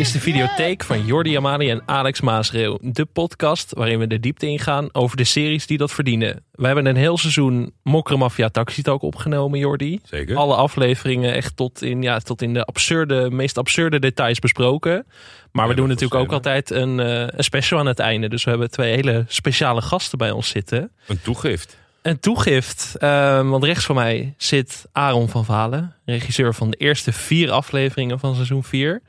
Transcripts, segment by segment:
is de videotheek van Jordi Amali en Alex Maasreel. De podcast waarin we de diepte ingaan over de series die dat verdienen. We hebben een heel seizoen Mokkere Mafia Taxi Talk opgenomen, Jordi. Zeker. Alle afleveringen echt tot in, ja, tot in de absurde, meest absurde details besproken. Maar we doen natuurlijk ook altijd een, eh, een special aan het einde. Dus we hebben twee hele speciale gasten bij ons zitten. Een toegift. Een toegift, eh, want rechts van mij zit Aaron van Valen, regisseur van de eerste vier afleveringen van seizoen 4.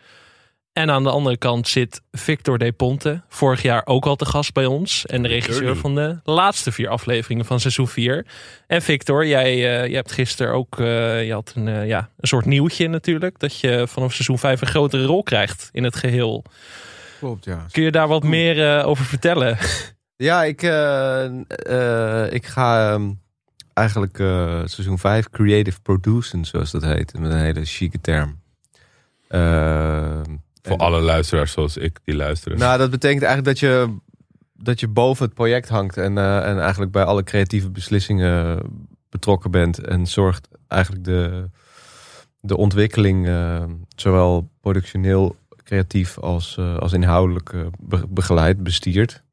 En aan de andere kant zit Victor De Ponte, vorig jaar ook al te gast bij ons. En de regisseur van de laatste vier afleveringen van seizoen 4. En Victor, jij, eh, je hebt gisteren ook eh, je had een, eh, ja, een soort nieuwtje natuurlijk. Dat je vanaf seizoen 5 een grotere rol krijgt in het geheel. Klopt, ja. Kun je daar wat meer over vertellen? Ja, ik, ik ga ehm, eigenlijk seizoen 5 creative producen, zoals dat heet. Met een hele chique term. Ehm, Voor alle luisteraars zoals ik die luisteren. Nou, dat betekent eigenlijk dat je, dat je boven het project hangt. En, eh, en eigenlijk bij alle creatieve beslissingen betrokken bent. En zorgt eigenlijk de, de ontwikkeling, eh, zowel productioneel, creatief als, eh, als inhoudelijk, be- begeleidt, bestiert.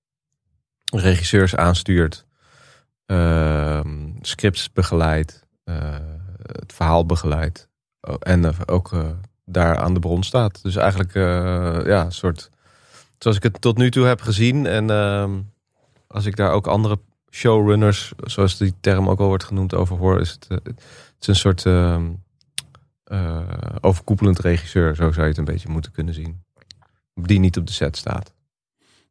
Regisseurs aanstuurt. ehm, scripts begeleidt. het verhaal begeleidt. En ook daar aan de bron staat. Dus eigenlijk eh, ja, een soort zoals ik het tot nu toe heb gezien. En ehm, als ik daar ook andere showrunners, zoals die term ook al wordt genoemd, over hoor, is het, eh, het is een soort ehm, eh, overkoepelend regisseur, zo zou je het een beetje moeten kunnen zien. Die niet op de set staat.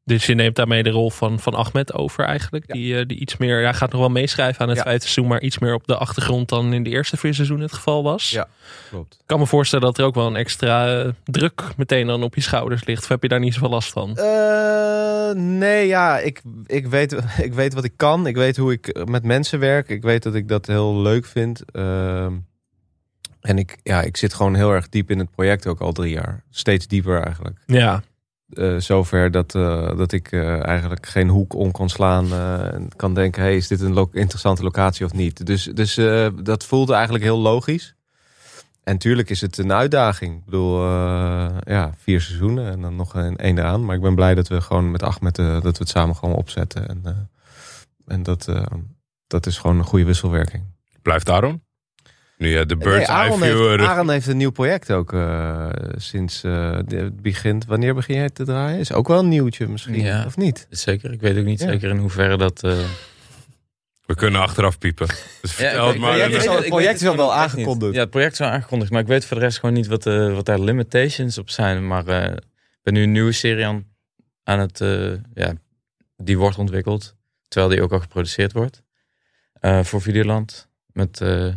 Dus je neemt daarmee de rol van, van Ahmed over eigenlijk. Die, eh, die iets meer, hij gaat nog wel meeschrijven aan het Ja. vijfde seizoen, maar iets meer op de achtergrond dan in de eerste vier seizoenen het geval was. Ja. Klopt. Ik kan me voorstellen dat er ook wel een extra eh, druk meteen dan op je schouders ligt. Of heb je daar niet zoveel last van? Eh, nee, ja, ik, ik, weet, ik weet wat ik kan. Ik weet hoe ik met mensen werk. Ik weet dat ik dat heel leuk vind. Ehm, en ik, ja, ik zit gewoon heel erg diep in het project ook al drie jaar. Steeds dieper eigenlijk. Ja, eh, zover dat, eh, dat ik eh, eigenlijk geen hoek om kan slaan en kan denken, hey, is dit een interessante locatie of niet? Dus, dus dat voelde eigenlijk heel logisch. En tuurlijk is het een uitdaging. Ik bedoel, ja, vier seizoenen en dan nog een één eraan. Maar ik ben blij dat we gewoon met eh, dat we het samen gewoon opzetten. En, en dat, dat is gewoon een goede wisselwerking. Blijft Aaron? Nu ja, de Nee, Bird's Eye Aaron, View. heeft, Aaron heeft een nieuw project ook eh, sinds eh, het begint. Wanneer begin jij te draaien? Is ook wel een nieuwtje misschien, Ja. of niet? Zeker, ik weet ook niet Ja. zeker in hoeverre dat... eh, We kunnen achteraf piepen. Dus vertel het maar. het- project is al wel aangekondigd. Ja, het project is wel aangekondigd, maar ik weet voor de rest gewoon niet wat, eh, wat daar limitations op zijn. Maar eh, ik ben nu een nieuwe serie aan, aan het, eh, ja, die wordt ontwikkeld, terwijl die ook al geproduceerd wordt. Eh, voor Videoland. Met, eh,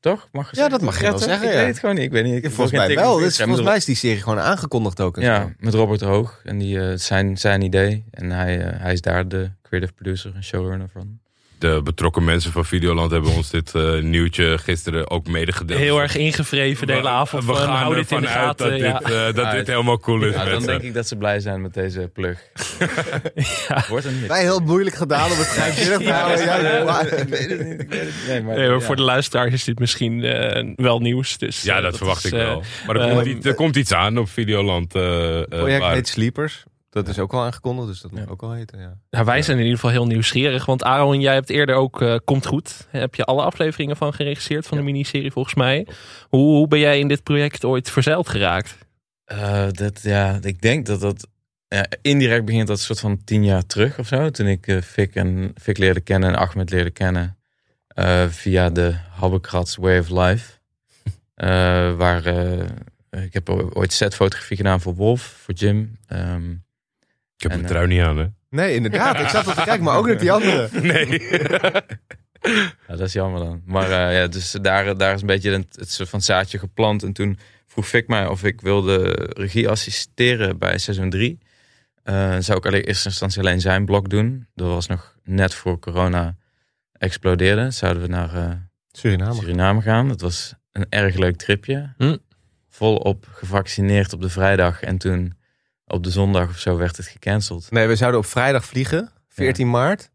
toch? Mag je Ja, dat mag je wel zeggen, Ik ja. weet het gewoon niet. Ik weet niet. Ik volgens mij wel. Dus volgens mij is die serie gewoon aangekondigd ook. zo. Ja, met Robert Hoog. En die, eh, zijn, zijn idee. En hij, eh, hij is daar de creative producer en showrunner van. De betrokken mensen van Videoland hebben ons dit eh, nieuwtje gisteren ook medegedeeld. heel erg ingevreven de hele avond. We van, gaan hou dit in de ervan uit gaten. dat, ja. dit, eh, dat Ja, dit helemaal cool is. Ja, dan denk ik dat ze blij zijn met deze plug. Wordt een. Wij heel moeilijk gedaan om het geheimzinnig te houden. Ja, ja, maar- ik weet het niet. Ik weet het niet. Nee, maar, Nee, maar ja. voor de luisteraars is dit misschien eh, wel nieuws. Dus, Ja, dat, verwacht is, ik wel. Maar er, komt, iets, er komt iets aan op Videoland. Het project waar- heet Sleepers. Dat is ook al aangekondigd, dus dat moet ook al heten. Ja. Nou, wij zijn in ieder geval heel nieuwsgierig. Want Aaron, jij hebt eerder ook eh, Komt Goed. Heb je alle afleveringen van geregisseerd van de miniserie volgens mij. Hoe, hoe ben jij in dit project ooit verzeild geraakt? Eh, dat, ja, ik denk dat dat... Ja, indirect begint dat soort van tien jaar terug of zo. Toen ik eh Fik, en, Fik leerde kennen en Ahmed leerde kennen. via de Habbekrats Way of Life. Waar... ik heb ooit setfotografie gedaan voor Wolf, voor Jim. Ehm, Ik heb En, mijn eh, trui niet aan, hè? Nee, inderdaad. Ik zat al te kijken, maar ook naar die andere. Nee. Ja, dat is jammer dan. Maar eh, ja, dus daar, daar is een beetje het, het soort van zaadje geplant. En toen vroeg Fik mij of ik wilde regie assisteren bij seizoen 3. zou ik alleen in eerste instantie alleen zijn blok doen. Dat was nog net voor corona explodeerde. Zouden we naar eh, Suriname. Suriname gaan. Dat was een erg leuk tripje. Hm. Volop gevaccineerd op de vrijdag. En toen op de zondag of zo werd het gecanceld. Nee, we zouden op vrijdag vliegen, 14 maart.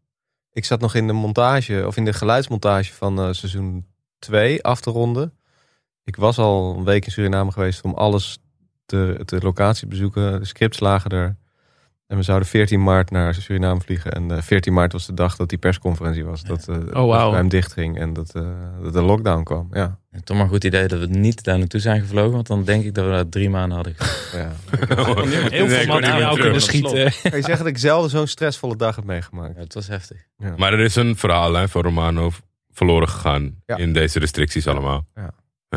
Ik zat nog in de montage, of in de geluidsmontage van eh, seizoen 2 af te ronden. Ik was al een week in Suriname geweest om alles te, te locatie bezoeken. De scripts lagen er. En we zouden 14 maart naar Suriname vliegen. En eh 14 maart was de dag dat die persconferentie was. Dat eh Oh, wauw. ruim dicht ging en dat, eh, dat de lockdown kwam. Ja. En toch maar een goed idee dat we niet daar naartoe zijn gevlogen. Want dan denk ik dat we daar drie maanden hadden ja. Heel veel materiaal kunnen schieten. Kan je zeggen dat ik zelden zo'n stressvolle dag heb meegemaakt? Ja, het was heftig. Maar er is een verhaallijn van Romano verloren gegaan Ja. in deze restricties allemaal. Ja,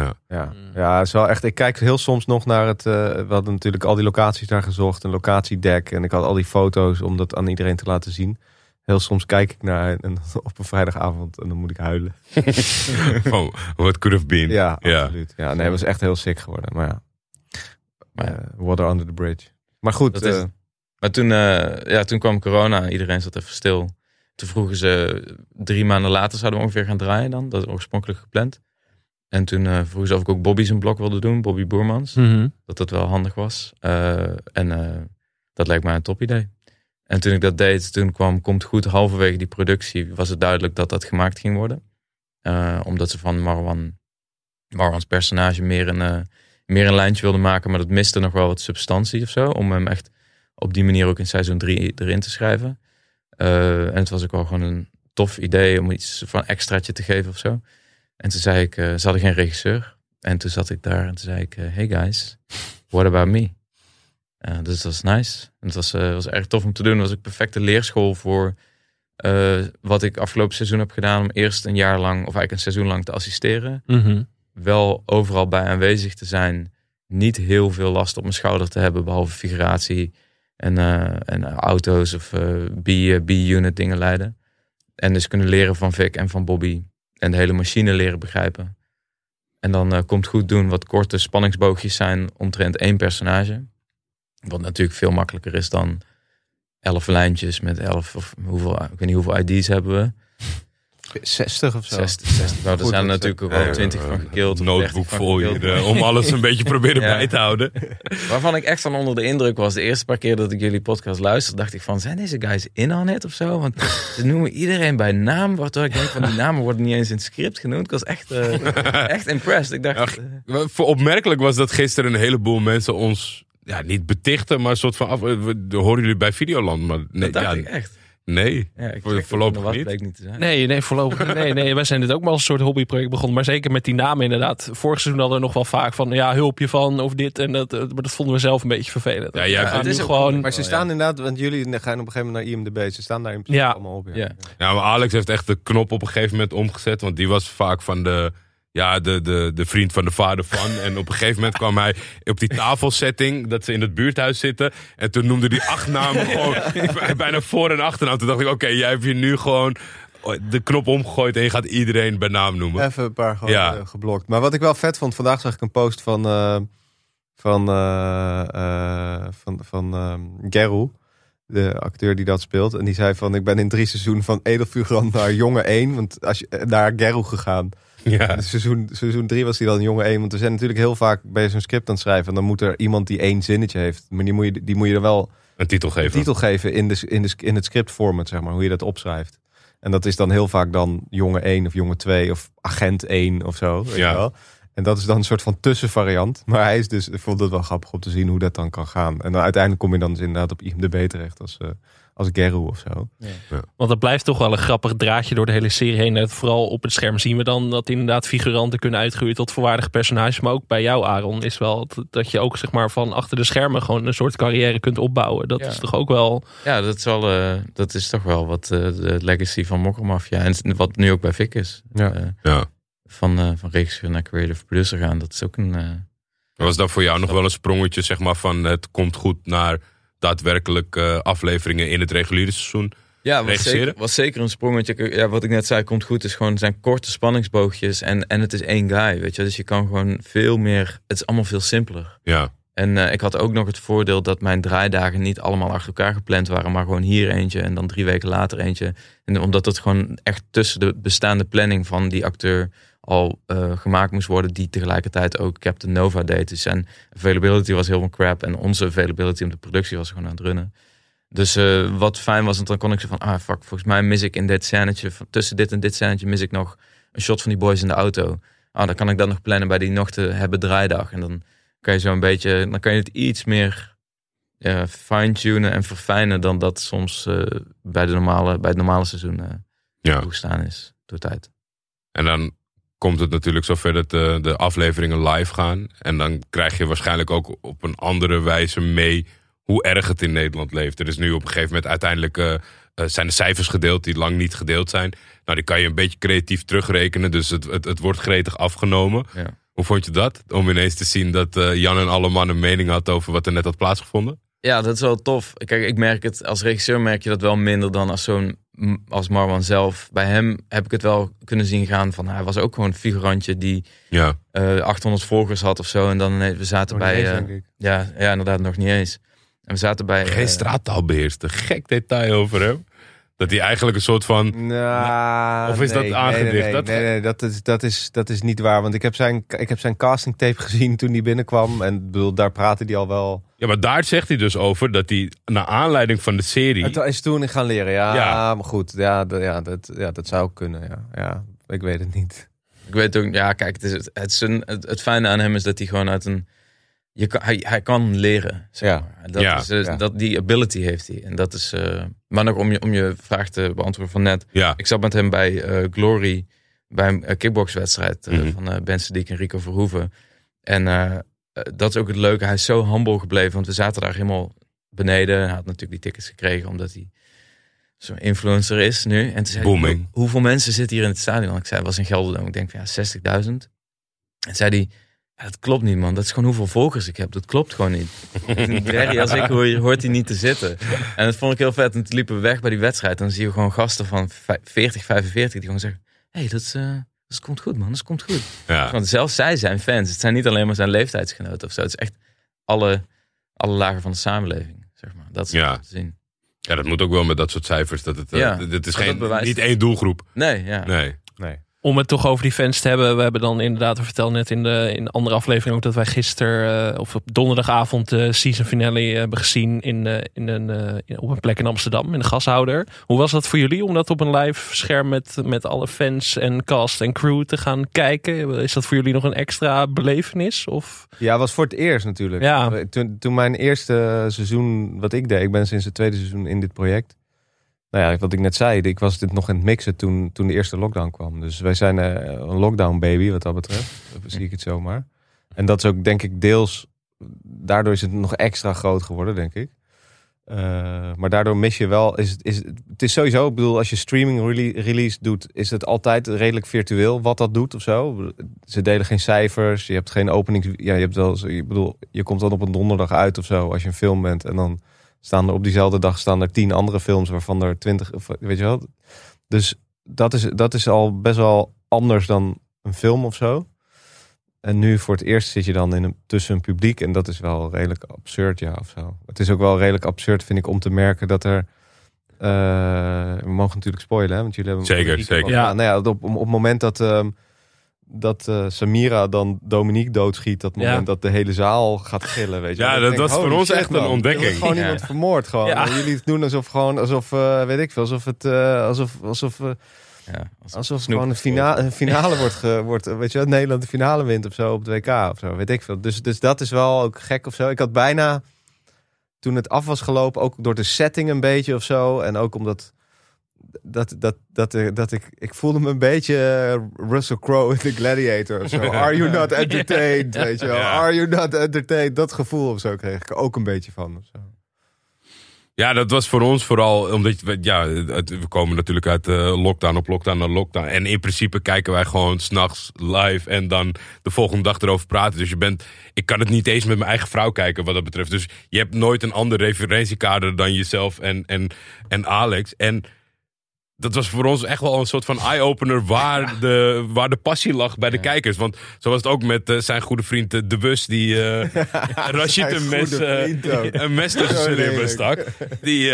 Mm. ja het is wel echt. Ik kijk heel soms nog naar het. eh, we hadden natuurlijk al die locaties daar gezocht, een locatiedeck. En ik had al die foto's om dat aan iedereen te laten zien. Heel soms kijk ik naar en op een vrijdagavond en dan moet ik huilen. Van what could have been. Ja, Ja. absoluut. Ja, nee, het was echt heel sick geworden. Maar ja, Maar ja, eh, water under the bridge. Maar goed, Dat is eh. Maar toen, eh, ja, toen kwam corona. Iedereen zat even stil. Toen vroegen ze drie maanden later zouden we ongeveer gaan draaien dan. Dat is oorspronkelijk gepland. En toen eh, vroegen ze of ik ook Bobby zijn blok wilde doen. Bobby Boermans. Mhm. Dat dat wel handig was. Eh, en eh, dat leek mij een top idee. En toen ik dat deed, toen kwam Komt Goed halverwege die productie. Was het duidelijk dat dat gemaakt ging worden. Omdat ze van Marwan, Marwans personage meer een, meer een lijntje wilden maken. Maar dat miste nog wel wat substantie of zo. Om hem echt op die manier ook in seizoen 3 erin te schrijven. En het was ook wel gewoon een tof idee om iets van extraatje te geven of zo. En toen zei ik, eh, ze hadden geen regisseur. En toen zat ik daar en toen zei ik, eh, hey guys, what about me? Eh, dus dat was nice. En het was, was erg tof om te doen. Het was een perfecte leerschool voor wat ik afgelopen seizoen heb gedaan. Om eerst een jaar lang, of eigenlijk een seizoen lang te assisteren. Mhm. Wel overal bij aanwezig te zijn. Niet heel veel last op mijn schouder te hebben, behalve figuratie en, en auto's of B- B-unit dingen leiden. En dus kunnen leren van Vic en van Bobby. En de hele machine leren begrijpen. En dan eh, komt goed doen wat korte spanningsboogjes zijn omtrent één personage. Wat natuurlijk veel makkelijker is dan elf lijntjes met elf, of hoeveel, ik weet niet hoeveel ID's hebben we. 60 of zo. 60, 60. Nou, er Goed, zijn er natuurlijk ook wel ja, 20 van gekild. Notebook 30 van voor je eh, om alles een beetje proberen Ja. bij te houden. Waarvan ik echt van onder de indruk was. De eerste paar keer dat ik jullie podcast luisterde, dacht ik van, zijn deze guys in on it of zo? Want ze noemen iedereen bij naam, waardoor ik denk van, die namen worden niet eens in het script genoemd. Ik was echt, eh, echt impressed. Ik dacht, Ach, eh, voor opmerkelijk was dat gisteren een heleboel mensen ons ja, niet betichten, maar een soort van af. horen jullie bij Videoland, maar nee, dat dacht ja, ik echt. Nee. Ja, ik voorlopig niet. bleek niet te zijn. Nee, nee, voorlopig. Nee, nee, wij zijn dit ook maar als een soort hobbyproject begonnen. Maar zeker met die namen inderdaad. Vorig seizoen hadden we nog wel vaak van ja, hulpje van of dit en dat. eh, Maar dat vonden we zelf een beetje vervelend. Ja, jij We vindt- gaan het is gewoon. Maar ze Oh, staan ja. inderdaad, want jullie gaan op een gegeven moment naar IMDb. Ze staan daar in principe Ja. allemaal op. Ja. Ja, maar Alex heeft echt de knop op een gegeven moment omgezet, want die was vaak van de. Ja, de, de, de vriend van de vader van. En op een gegeven moment kwam hij op die tafelsetting. Dat ze in het buurthuis zitten. En toen noemde hij acht namen gewoon. bijna voor- en achternaam. Toen dacht ik, oké, jij hebt hier nu gewoon de knop omgegooid. En je gaat iedereen bij naam noemen. Even een paar gewoon Ja. eh, geblokt. Maar wat ik wel vet vond, vandaag zag ik een post van, eh, van, van, van Geru, de acteur die dat speelt. En die zei van, ik ben in drie seizoenen van edelfigurant naar jonge 1. Want als je, naar Geru gegaan. Ja. En seizoen, seizoen drie was hij dan jonge 1. Want er zijn natuurlijk heel vaak bij zo'n script aan het schrijven. En dan moet er iemand die één zinnetje heeft. Maar die moet je, die moet je er wel Een titel een geven. titel geven in, de, in, de, in het scriptformat, zeg maar. Hoe je dat opschrijft. En dat is dan heel vaak dan jonge 1 of jonge 2 of agent 1 of zo. Weet Ja. je wel? En dat is dan een soort van tussenvariant. Maar hij is dus, ik vond het wel grappig om te zien hoe dat dan kan gaan. En dan uiteindelijk kom je dan dus inderdaad op IMDb terecht als, eh als Geru of zo. Want dat blijft toch wel een grappig draadje door de hele serie heen. En vooral op het scherm zien we dan dat inderdaad figuranten kunnen uitgroeien tot volwaardige personages. Maar ook bij jou, Aaron, is wel dat- je ook zeg maar van achter de schermen gewoon een soort carrière kunt opbouwen. Dat Ja. is toch ook wel. Ja, dat is, wel, eh, dat is toch wel wat eh, de legacy van Mokkermafia. En wat nu ook bij Vic is. Ja. Eh, Ja. van, eh, van regisseur naar creative producer gaan. Dat is ook een... eh, Was dat voor jou nog wel een sprongetje, zeg maar, van het komt goed naar daadwerkelijk eh, afleveringen in het reguliere seizoen? Ja, was zeker, was zeker een sprongetje. Ja, wat ik net zei, komt goed. is gewoon het zijn korte spanningsboogjes. En, en het is één guy, weet je. Dus je kan gewoon veel meer... Het is allemaal veel simpeler. Ja. En eh, ik had ook nog het voordeel dat mijn draaidagen niet allemaal achter elkaar gepland waren. Maar gewoon hier eentje en dan drie weken later eentje. En omdat het gewoon echt tussen de bestaande planning van die acteur al eh, gemaakt moest worden. Die tegelijkertijd ook Captain Nova deed. Dus zijn availability was helemaal crap. En onze availability om de productie was gewoon aan het runnen. Dus eh, wat fijn was, want dan kon ik zo van, ah fuck, volgens mij mis ik in dit scènetje, tussen dit en dit scènetje mis ik nog een shot van die boys in de auto. Ah, dan kan ik dat nog plannen bij die nog te hebben draaidag. En dan kan je zo een beetje, dan kan je het iets meer fine-tunen en verfijnen dan dat soms eh, bij, de normale, bij het normale seizoen eh Ja. toegestaan is door tijd. En dan komt het natuurlijk zover dat de, de afleveringen live gaan. En dan krijg je waarschijnlijk ook op een andere wijze mee hoe erg het in Nederland leeft. Er is nu op een gegeven moment uiteindelijk eh, eh, zijn de cijfers gedeeld die lang niet gedeeld zijn. Nou, die kan je een beetje creatief terugrekenen. Dus het, het, het wordt gretig afgenomen. Ja. Hoe vond je dat? Om ineens te zien dat eh, Jan en Alleman een mening had over wat er net had plaatsgevonden? Ja, dat is wel tof. Kijk, ik merk het als regisseur merk je dat wel minder dan als zo'n als Marwan zelf. Bij hem heb ik het wel kunnen zien gaan van hij was ook gewoon een figurantje die Ja, eh 800 volgers had of zo en dan ineens- we zaten Nog bij eens, eh, denk ik. ja, ja, inderdaad nog niet eens. En we zaten bij geen eh, straattaal beheerste. Gek detail over hem. Dat hij eigenlijk een soort van... Nou, Of is dat aangedicht? Nee, nee, Dat- nee, nee, dat, is, dat, is, dat is niet waar. Want ik heb zijn, ik heb zijn castingtape gezien toen hij binnenkwam. En ik bedoel, daar praatte hij al wel. Ja, maar daar zegt hij dus over dat hij naar aanleiding van de serie... Het is toen gaan leren, ja. Ja. Maar goed, ja, ja, dat, ja, dat zou kunnen, ja. ja. Ik weet het niet. Ik weet ook, ja, kijk, het, is, het, het, is een, het, het fijne aan hem is dat hij gewoon uit een. Je kan, hij, hij kan leren. Zeg Ja. maar. dat Ja. is, eh, Ja. dat, die ability heeft hij. En dat is. eh, maar nog om je, om je vraag te beantwoorden van net. Ja, Ik zat met hem bij eh, Glory. Bij een kickboxwedstrijd eh, Mhm. van Ben Sadiq en Rico Verhoeven. En dat is ook het leuke. Hij is zo humble gebleven. Want we zaten daar helemaal beneden. Hij had natuurlijk die tickets gekregen omdat hij zo'n influencer is nu. En toen zei hij, Booming. "Hoe- hoeveel mensen zitten hier in het stadion? Ik zei, was in Gelderland. Ik denk van ja, 60.000. En zei hij, ja, dat klopt niet man. Dat is gewoon hoeveel volgers ik heb. Dat klopt gewoon niet. Een als ik hoor, je hoort hij niet te zitten. En dat vond ik heel vet. En toen liepen we weg bij die wedstrijd. En dan zie je gewoon gasten van vij- 40, 45 die gewoon zeggen... Hé, hey, dat, is, eh, dat komt goed man, dat komt goed. ja. Want zelfs zij zijn fans. Het zijn niet alleen maar zijn leeftijdsgenoten of zo. Het is echt alle, alle lagen van de samenleving, zeg maar. Dat is Ja. te zien. ja, dat moet ook wel met dat soort cijfers. Dat het, eh, Ja, dit is geen, niet het. één doelgroep. Nee, ja. Nee. Nee. Om het toch over die fans te hebben. We hebben dan inderdaad, we vertelden net in de in de andere aflevering ook dat wij gisteren eh, of op donderdagavond de season finale eh, hebben gezien in, eh, in een, in- op een plek in Amsterdam, in de gashouder. Hoe was dat voor jullie om dat op een live scherm met, met alle fans en cast en crew te gaan kijken? Is dat voor jullie nog een extra belevenis? Of? Ja, was voor het eerst natuurlijk. Ja. Toen, toen mijn eerste seizoen, wat ik deed, ik ben sinds het tweede seizoen in dit project. Nou ja, wat ik net zei, ik was dit nog aan het mixen toen, toen de eerste lockdown kwam. Dus wij zijn eh, een lockdown baby wat dat betreft. Dat zie ik het zomaar. En dat is ook denk ik deels, daardoor is het nog extra groot geworden, denk ik. Eh, maar daardoor mis je wel, is is, het is sowieso, ik bedoel, als je streaming rele- release doet, is het altijd redelijk virtueel wat dat doet of zo. Ze delen geen cijfers, je hebt geen openings, ja, je hebt wel, ik bedoel, je komt dan op een donderdag uit of zo als je een film bent en dan staan er op diezelfde dag staan er tien andere films waarvan er twintig, of, weet je wel. Dus dat is, dat is al best wel anders dan een film of zo. En nu voor het eerst zit je dan in een, tussen een publiek. En dat is wel redelijk absurd, ja, of zo. Het is ook wel redelijk absurd, vind ik, om te merken dat er... eh, we mogen natuurlijk spoilen, hè? Want jullie hebben... Zeker, zeker. Ja. Nou ja, op, op, op het moment dat... ehm, dat eh, Samira dan Dominique doodschiet, dat moment Ja. dat de hele zaal gaat gillen, weet je. Ja, dat denk, was voor ons echt een ontdekking. Er gewoon Ja. iemand vermoord, gewoon. Ja. Jullie doen alsof gewoon, alsof, eh, weet ik veel, alsof het, eh, alsof, alsof, eh, Ja, als Alsof Snoep gewoon een finale, een finale wordt, ge, wordt, weet je wel, Nederland de finale wint of zo op het WK of zo, weet ik veel. Dus, dus dat is wel ook gek of zo. Ik had bijna, toen het af was gelopen, ook door de setting een beetje of zo. En ook omdat, dat, dat, dat, dat, dat ik, ik voelde me een beetje eh, Russell Crowe in The Gladiator of zo. Are you not entertained, weet je wel. Are you not entertained? Dat gevoel of zo kreeg ik ook een beetje van. Of zo. Ja, dat was voor ons vooral omdat we- ja, we komen natuurlijk uit eh, lockdown op lockdown naar lockdown. En in principe kijken wij gewoon s'nachts live en dan de volgende dag erover praten. Dus je bent, ik kan het niet eens met mijn eigen vrouw kijken wat dat betreft. Dus je hebt nooit een ander referentiekader dan jezelf en, en, en Alex. En dat was voor ons echt wel een soort van eye-opener waar, de, waar de passie lag bij de Ja. kijkers. Want zo was het ook met eh, zijn goede vriend eh, De Bus, die eh Rashid een mes, een mes tussen zijn ribben stak. Die,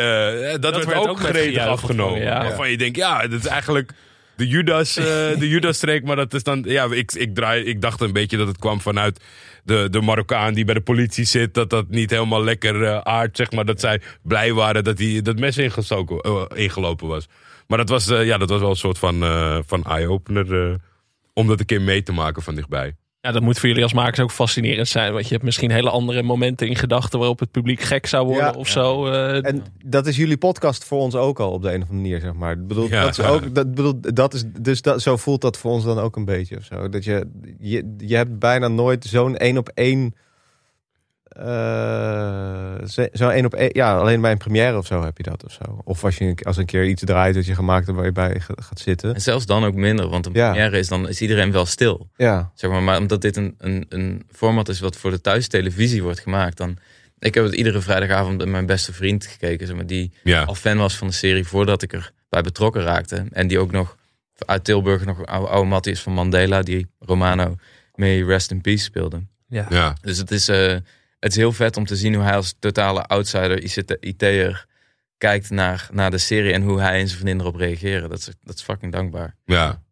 dat, werd, werd ook, gretig afgenomen. ja. Waarvan je denkt, ja, dat is eigenlijk de Judas, eh, de Judas-streek. Maar dat is dan, ja, ik, ik, draai, ik dacht een beetje dat het kwam vanuit de, de Marokkaan die bij de politie zit. Dat dat niet helemaal lekker aard, zeg maar. Dat zij blij waren dat hij dat mes ingestoken, ingelopen was. Maar dat was, eh, ja, dat was wel een soort van, eh, van eye-opener. eh, om dat een keer mee te maken van dichtbij. Ja, dat moet voor jullie als makers ook fascinerend zijn. Want je hebt misschien hele andere momenten in gedachten waarop het publiek gek zou worden Ja. of zo. eh, En dat is jullie podcast voor ons ook al op de een of andere manier, zeg maar. Bedoel, Ja. dat is ook, dat, bedoel, dat is, dus dat, zo voelt dat voor ons dan ook een beetje of zo. Dat je, je, je hebt bijna nooit zo'n één op één. Eh, zo- één op één. Ja, alleen bij een première of zo heb je dat of zo. Of als je als een keer iets draait dat je gemaakt hebt waar je bij ga- gaat zitten. En zelfs dan ook minder, want een Ja. première is dan is iedereen wel stil. Ja, Zeg maar, maar omdat dit een, een, een format is wat voor de thuistelevisie wordt gemaakt, dan. Ik heb het iedere vrijdagavond met mijn beste vriend gekeken, zeg maar, die Ja, al fan was van de serie voordat ik erbij betrokken raakte. En die ook nog uit Tilburg nog een oude, oude mattie is van Mandela, die Romano mee Rest in Peace speelde. ja. ja. Dus het is, eh, het is heel vet om te zien hoe hij als totale outsider, IT'er, kijkt naar, naar de serie en hoe hij en zijn vriendin erop reageren. Dat is, dat is fucking dankbaar. ja.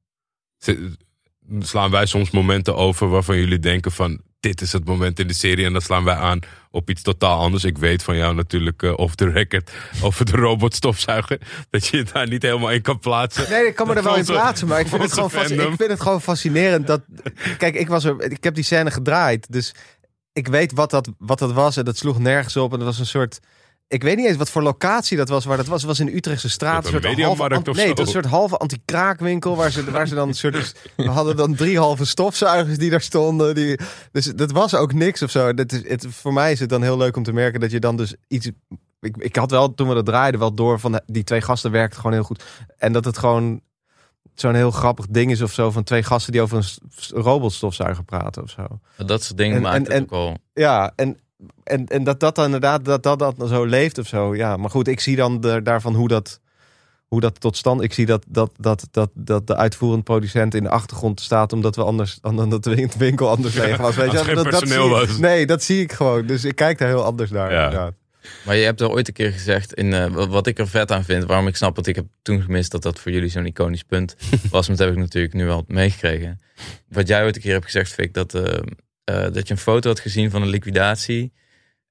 Slaan wij soms momenten over waarvan jullie denken van... dit is het moment in de serie en dan slaan wij aan op iets totaal anders. Ik weet van jou natuurlijk eh off the record over de robotstofzuiger. Dat je het daar niet helemaal in kan plaatsen. Nee, ik kan me er wel in plaatsen, maar ik vind, het gewoon ik vind het gewoon fascinerend dat. Kijk, ik, was er, ik heb die scène gedraaid, dus ik weet wat dat, wat dat was en dat sloeg nergens op. En dat was een soort. Ik weet niet eens wat voor locatie dat was, waar dat was. Het was in Utrechtse straat. Een soort halve, nee, zo? het was een soort halve anti-kraakwinkel waar ze, waar ze dan een soort. We hadden dan drie halve stofzuigers die daar stonden. Die, dus dat was ook niks of zo. Dat is, het, voor mij is het dan heel leuk om te merken dat je dan dus iets. Ik, ik had wel toen we dat draaiden wel door van die twee gasten werkten gewoon heel goed. En dat het gewoon zo'n heel grappig ding is of zo van twee gasten die over een robotstofzuiger praten of zo. Dat soort dingen En- maakt en- het en- ook al. Ja, en, en, en dat dat dan inderdaad dat dat, dat zo leeft of zo. Ja, maar goed, ik zie dan de, daarvan hoe dat, hoe dat tot stand. Ik zie dat, dat, dat, dat, dat de uitvoerend producent in de achtergrond staat omdat we anders, omdat de winkel anders leeg was. Weet je? Dat, dat zie was. Nee, dat zie ik gewoon. Dus ik kijk daar heel anders naar. Ja. inderdaad. Maar je hebt er ooit een keer gezegd, in, eh, wat- ik er vet aan vind, waarom ik snap dat ik heb toen gemist dat dat voor jullie zo'n iconisch punt was, maar dat heb ik natuurlijk nu al meegekregen. Wat jij ooit een keer hebt gezegd, Fik, dat, eh, eh, dat je een foto had gezien van een liquidatie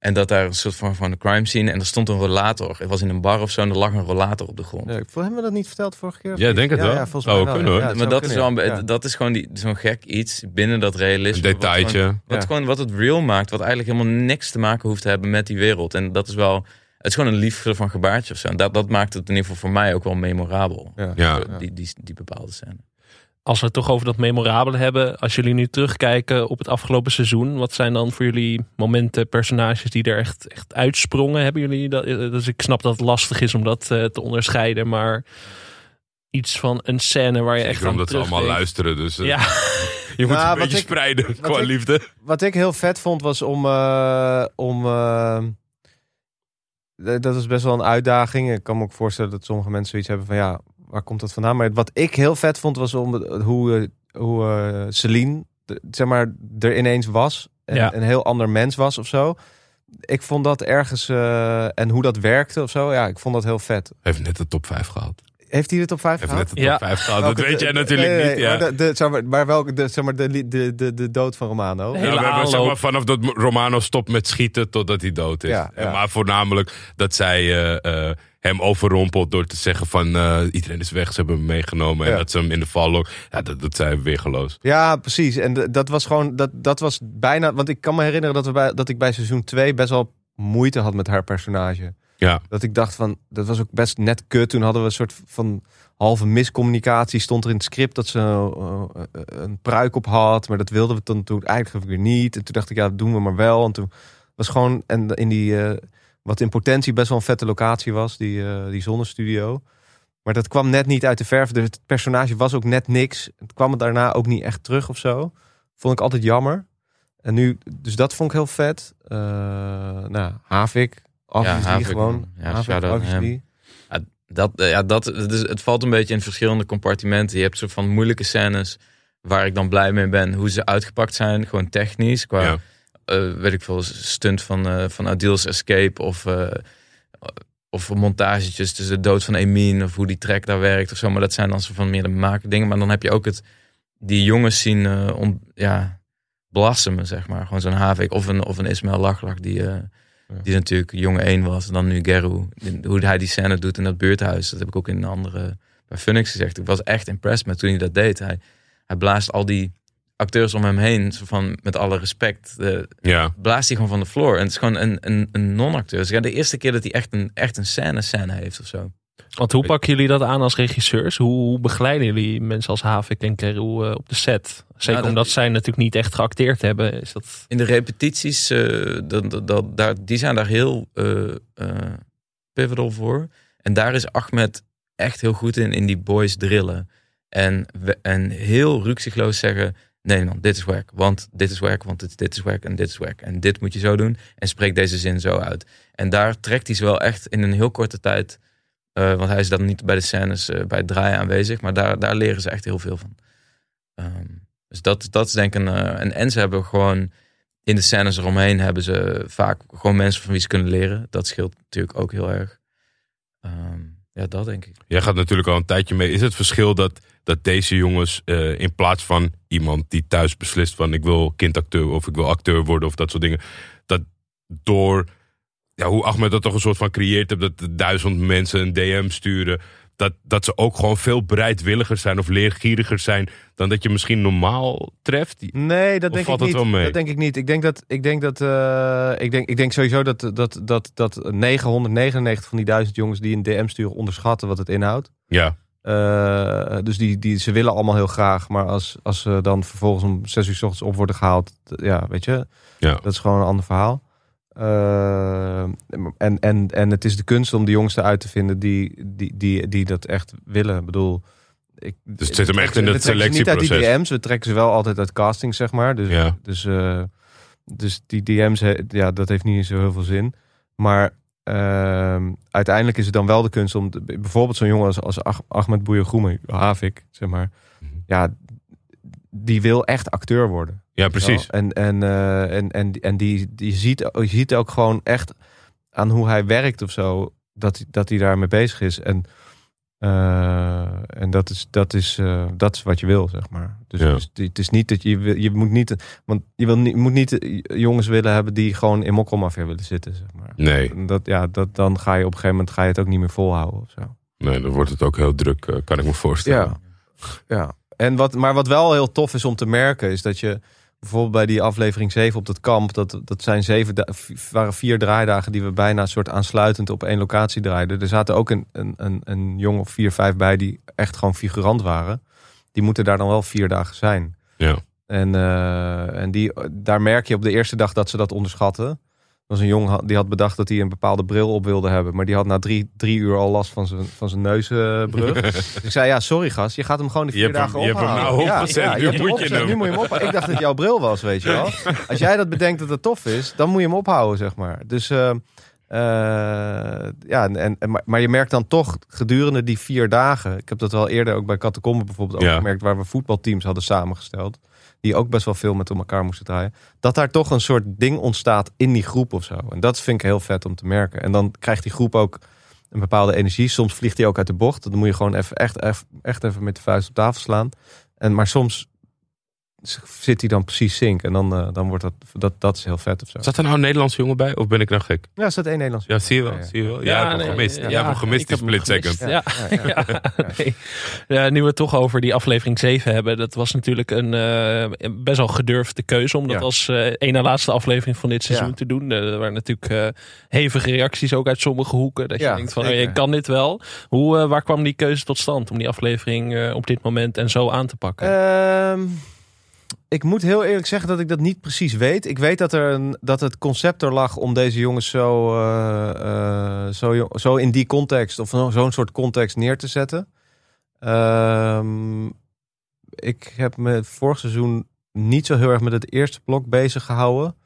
en dat daar een soort van, van een crime scene en er stond een rollator. Het was in een bar of zo en er lag een rollator op de grond. Ja, ik- hebben we dat niet verteld vorige keer? Ja, denk het wel. Ja, volgens mij wel wel. kunnen, hoor. Ja, maar dat is, wel, ja. dat is gewoon die- zo'n gek iets binnen dat realisme. Een wat gewoon- detailtje. Wat, Ja. gewoon, wat het real maakt, wat eigenlijk helemaal niks te maken hoeft te hebben met die wereld. En dat is wel, het is gewoon een lief van gebaartje of zo. En dat, dat maakt het in ieder geval voor mij ook wel memorabel. Ja. Die, die, die bepaalde scène. Als we het toch over dat memorabele hebben. Als jullie nu terugkijken op het afgelopen seizoen. Wat zijn dan voor jullie momenten, personages die er echt, echt uitsprongen? Hebben jullie dat? eh, Dus ik snap dat het lastig is om dat eh, te onderscheiden. Maar iets van een scène waar je echt aan omdat ze allemaal luisteren. Dus eh, Ja, je moet Nou, een beetje ik- spreiden qua ik- liefde. Wat ik heel vet vond was om. eh, om eh, dat is best wel een uitdaging. Ik kan me ook voorstellen dat sommige mensen zoiets hebben van ja, waar komt dat vandaan? Maar wat ik heel vet vond was om hoe, eh, hoe eh, Celine, de- zeg maar, er ineens was. En Ja. een heel ander mens was of zo. Ik vond dat ergens. eh, en hoe dat werkte of zo. Ja, ik vond dat heel vet. Heeft net de top 5 gehad. Heeft hij het op vijf Heeft gehaald? net de top Ja. 5 gehad. Dat weet jij de- natuurlijk nee, nee, niet. Ja. Maar, de, de, zeg maar, maar welke, de, zeg maar, de, de, de, de dood van Romano. We hebben zeg maar, vanaf dat Romano stopt met schieten totdat hij dood is. Ja, En ja. Maar voornamelijk dat zij eh, eh, hem overrompelt door te zeggen van eh, iedereen is weg, ze hebben hem meegenomen. En Ja. dat ze hem in de val. Ja, dat, dat zijn weergeloos. Ja, precies. En dat was gewoon, dat, dat was bijna, want ik kan me herinneren dat, we bij, dat ik bij seizoen 2 best wel moeite had met haar personage. Ja. Dat ik dacht van, dat was ook best net kut. Toen hadden we een soort van halve miscommunicatie. Stond er in het script dat ze eh, een pruik op had, maar dat wilden we dan toen eigenlijk weer niet. En toen dacht ik, ja, dat doen we maar wel. En toen was gewoon, en in die, eh, wat in potentie best wel een vette locatie was, die, eh die zonnestudio. Maar dat kwam net niet uit de verf. Dus het personage was ook net niks. Het kwam daarna ook niet echt terug of zo. Vond ik altijd jammer. En nu, dus dat vond ik heel vet. Eh nou, Havik. Obviously Havik, gewoon. Ja, Havik, obviously. Dat, eh, ja, dat, het, is, het valt een beetje in verschillende compartimenten. Je hebt soort van moeilijke scènes waar ik dan blij mee ben. Hoe ze uitgepakt zijn, gewoon technisch. Qua, Ja. Eh, weet ik veel, stunt van, eh van Adil's Escape. Of, eh, of montagetjes tussen de dood van Emin. Of hoe die track daar werkt of zo. Maar dat zijn dan soort van meer de maken dingen. Maar dan heb je ook het, die jongens zien on, ja, blassemen, zeg maar. Gewoon zo'n Havik of een, of een Ismail Lachlach die... die natuurlijk jonge 1 was. En dan nu Geru. Hoe hij die scène doet in dat buurthuis. Dat heb ik ook in een andere bij Phoenix gezegd. Ik was echt impressed met toen hij dat deed. Hij, hij blaast al die acteurs om hem heen, zo van met alle respect, eh, Ja. blaast hij gewoon van de floor. En het is gewoon een, een, een non-acteur. Dus ja, de eerste keer dat hij echt een, echt een scène scène heeft of zo. Want hoe pakken jullie dat aan als regisseurs? Hoe, hoe begeleiden jullie mensen als Havik en Keroe eh, op de set? Zeker dat- omdat zij natuurlijk niet echt geacteerd hebben. Is dat... In de repetities, eh, dat, dat, daar, die zijn daar heel eh pivotal voor. En daar is Ahmed echt heel goed in, in die boys drillen. En, we- en heel rukzichtloos zeggen, nee man, dit is werk. Want dit is werk, want dit, dit is werk en dit is werk. En dit moet je zo doen. En spreek deze zin zo uit. En daar trekt hij ze wel echt in een heel korte tijd. eh, want hij is dan niet bij de scènes, eh, bij het draaien aanwezig. Maar daar, daar leren ze echt heel veel van. Ehm, dus dat, dat is denk ik een... eh, en, en ze hebben gewoon in de scènes eromheen hebben ze vaak gewoon mensen van wie ze kunnen leren. Dat scheelt natuurlijk ook heel erg. Ehm, ja, dat denk ik. Jij gaat natuurlijk al een tijdje mee. Is het verschil dat, dat deze jongens eh, in plaats van iemand die thuis beslist van ik wil kindacteur of ik wil acteur worden of dat soort dingen. Dat door ja, hoe Ahmed dat toch een soort van creëert hebt dat duizend mensen een DM sturen. Dat, dat ze ook gewoon veel bereidwilliger zijn of leergieriger zijn dan dat je misschien normaal treft. Nee, dat Of denk valt ik niet. wel mee? Dat denk ik niet. Ik denk dat ik denk dat eh, ik denk ik denk sowieso dat dat dat dat 999 van die duizend jongens die een DM sturen onderschatten wat het inhoudt. Ja, Eh, dus die, die ze willen allemaal heel graag, maar als als ze dan vervolgens om zes uur 's ochtends op worden gehaald, ja, weet je, Ja. dat is gewoon een ander verhaal. Eh, en, en, en het is de kunst om de jongsten uit te vinden die, die, die, die dat echt willen. Ik bedoel, ik, Dus het zit hem echt in het ze Niet uit die selectieproces. DM's, we trekken ze wel altijd uit casting, zeg maar. Dus, Ja. dus, eh, dus die DM's, ja, dat heeft niet zo heel veel zin. Maar ehm, uiteindelijk is het dan wel de kunst om, bijvoorbeeld zo'n jongen als, als Ach- Ahmed Havik, zeg maar. Mhm. Ja, die wil echt acteur worden. ja precies. Wel. En, en, eh, en, en, en die, die ziet, je ziet ook gewoon echt aan hoe hij werkt of zo, dat, hij- dat hij daarmee bezig is. En, eh, en dat, is, dat, is, eh, dat is wat je wil, zeg maar. Dus, Ja. dus het is niet dat je, je moet niet, want je, wil niet, je moet niet eh, jongens willen hebben die gewoon in mokkelmafia willen zitten, zeg maar. Nee, Dat, ja, dat, dan ga je op een gegeven moment ga je het ook niet meer volhouden of zo. nee, dan wordt het ook heel druk, kan ik me voorstellen. Ja. ja. En wat, maar wat wel heel tof is om te merken, is dat je bijvoorbeeld bij die aflevering 7 op dat kamp, dat, dat zijn zeven waren vier draaidagen die we bijna soort aansluitend op één locatie draaiden. Er zaten ook een, een, een, een jong of vier, vijf bij die echt gewoon figurant waren. Die moeten daar dan wel vier dagen zijn. Ja. En, eh, en die, daar merk je op de eerste dag dat ze dat onderschatten. Was een jongen die had bedacht dat hij een bepaalde bril op wilde hebben. Maar die had na drie, drie uur al last van zijn, van zijn neusbrug. dus ik zei, ja, sorry gast, je gaat hem gewoon de Je vier hebt hem- dagen je hebt hem ophalen. nou Ja, opgezet, ja, nu moet je hem. Nu moet je hem ophalen. Ik dacht dat jouw bril was, weet je wel. Als jij dat bedenkt dat het tof is, dan moet je hem ophouden, zeg maar. Dus... eh, eh, ja, en, en, maar, maar je merkt dan toch gedurende die vier dagen. Ik heb dat wel eerder ook bij Catacombe bijvoorbeeld ook Ja. gemerkt, waar we voetbalteams hadden samengesteld. Die ook best wel veel met elkaar moesten draaien. Dat daar toch een soort ding ontstaat in die groep of zo. En dat vind ik heel vet om te merken. En dan krijgt die groep ook een bepaalde energie. Soms vliegt hij ook uit de bocht. Dan moet je gewoon even, echt, echt, echt even met de vuist op tafel slaan. En, maar soms zit hij dan precies sync. En dan, eh, dan wordt dat, dat, dat is heel vet of zo. Zat er nou een Nederlandse jongen bij of ben ik nou gek? Ja, er staat één Nederlands. Ja, zie je wel. Ja, ja. Zie je wel. Ja, nee, gemist. ja, hebt hem gemist ik die split second. Ja, Ja, ja, ja, nee. Ja, nu we het toch over die aflevering 7 hebben. Dat was natuurlijk een eh, best wel gedurfde keuze. Om dat Ja. als eh een na laatste aflevering van dit seizoen Ja. te doen. Er waren natuurlijk eh, hevige reacties ook uit sommige hoeken. Dat je Ja, denkt van, oh, je kan dit wel. Hoe, eh, waar kwam die keuze tot stand? Om die aflevering eh, op dit moment en zo aan te pakken? Ehm, ik moet heel eerlijk zeggen dat ik dat niet precies weet. Ik weet dat, er een, dat het concept er lag om deze jongens zo, eh, eh, zo, zo in die context of zo- zo'n soort context neer te zetten. Ehm, ik heb me vorig seizoen niet zo heel erg met het eerste blok bezig gehouden.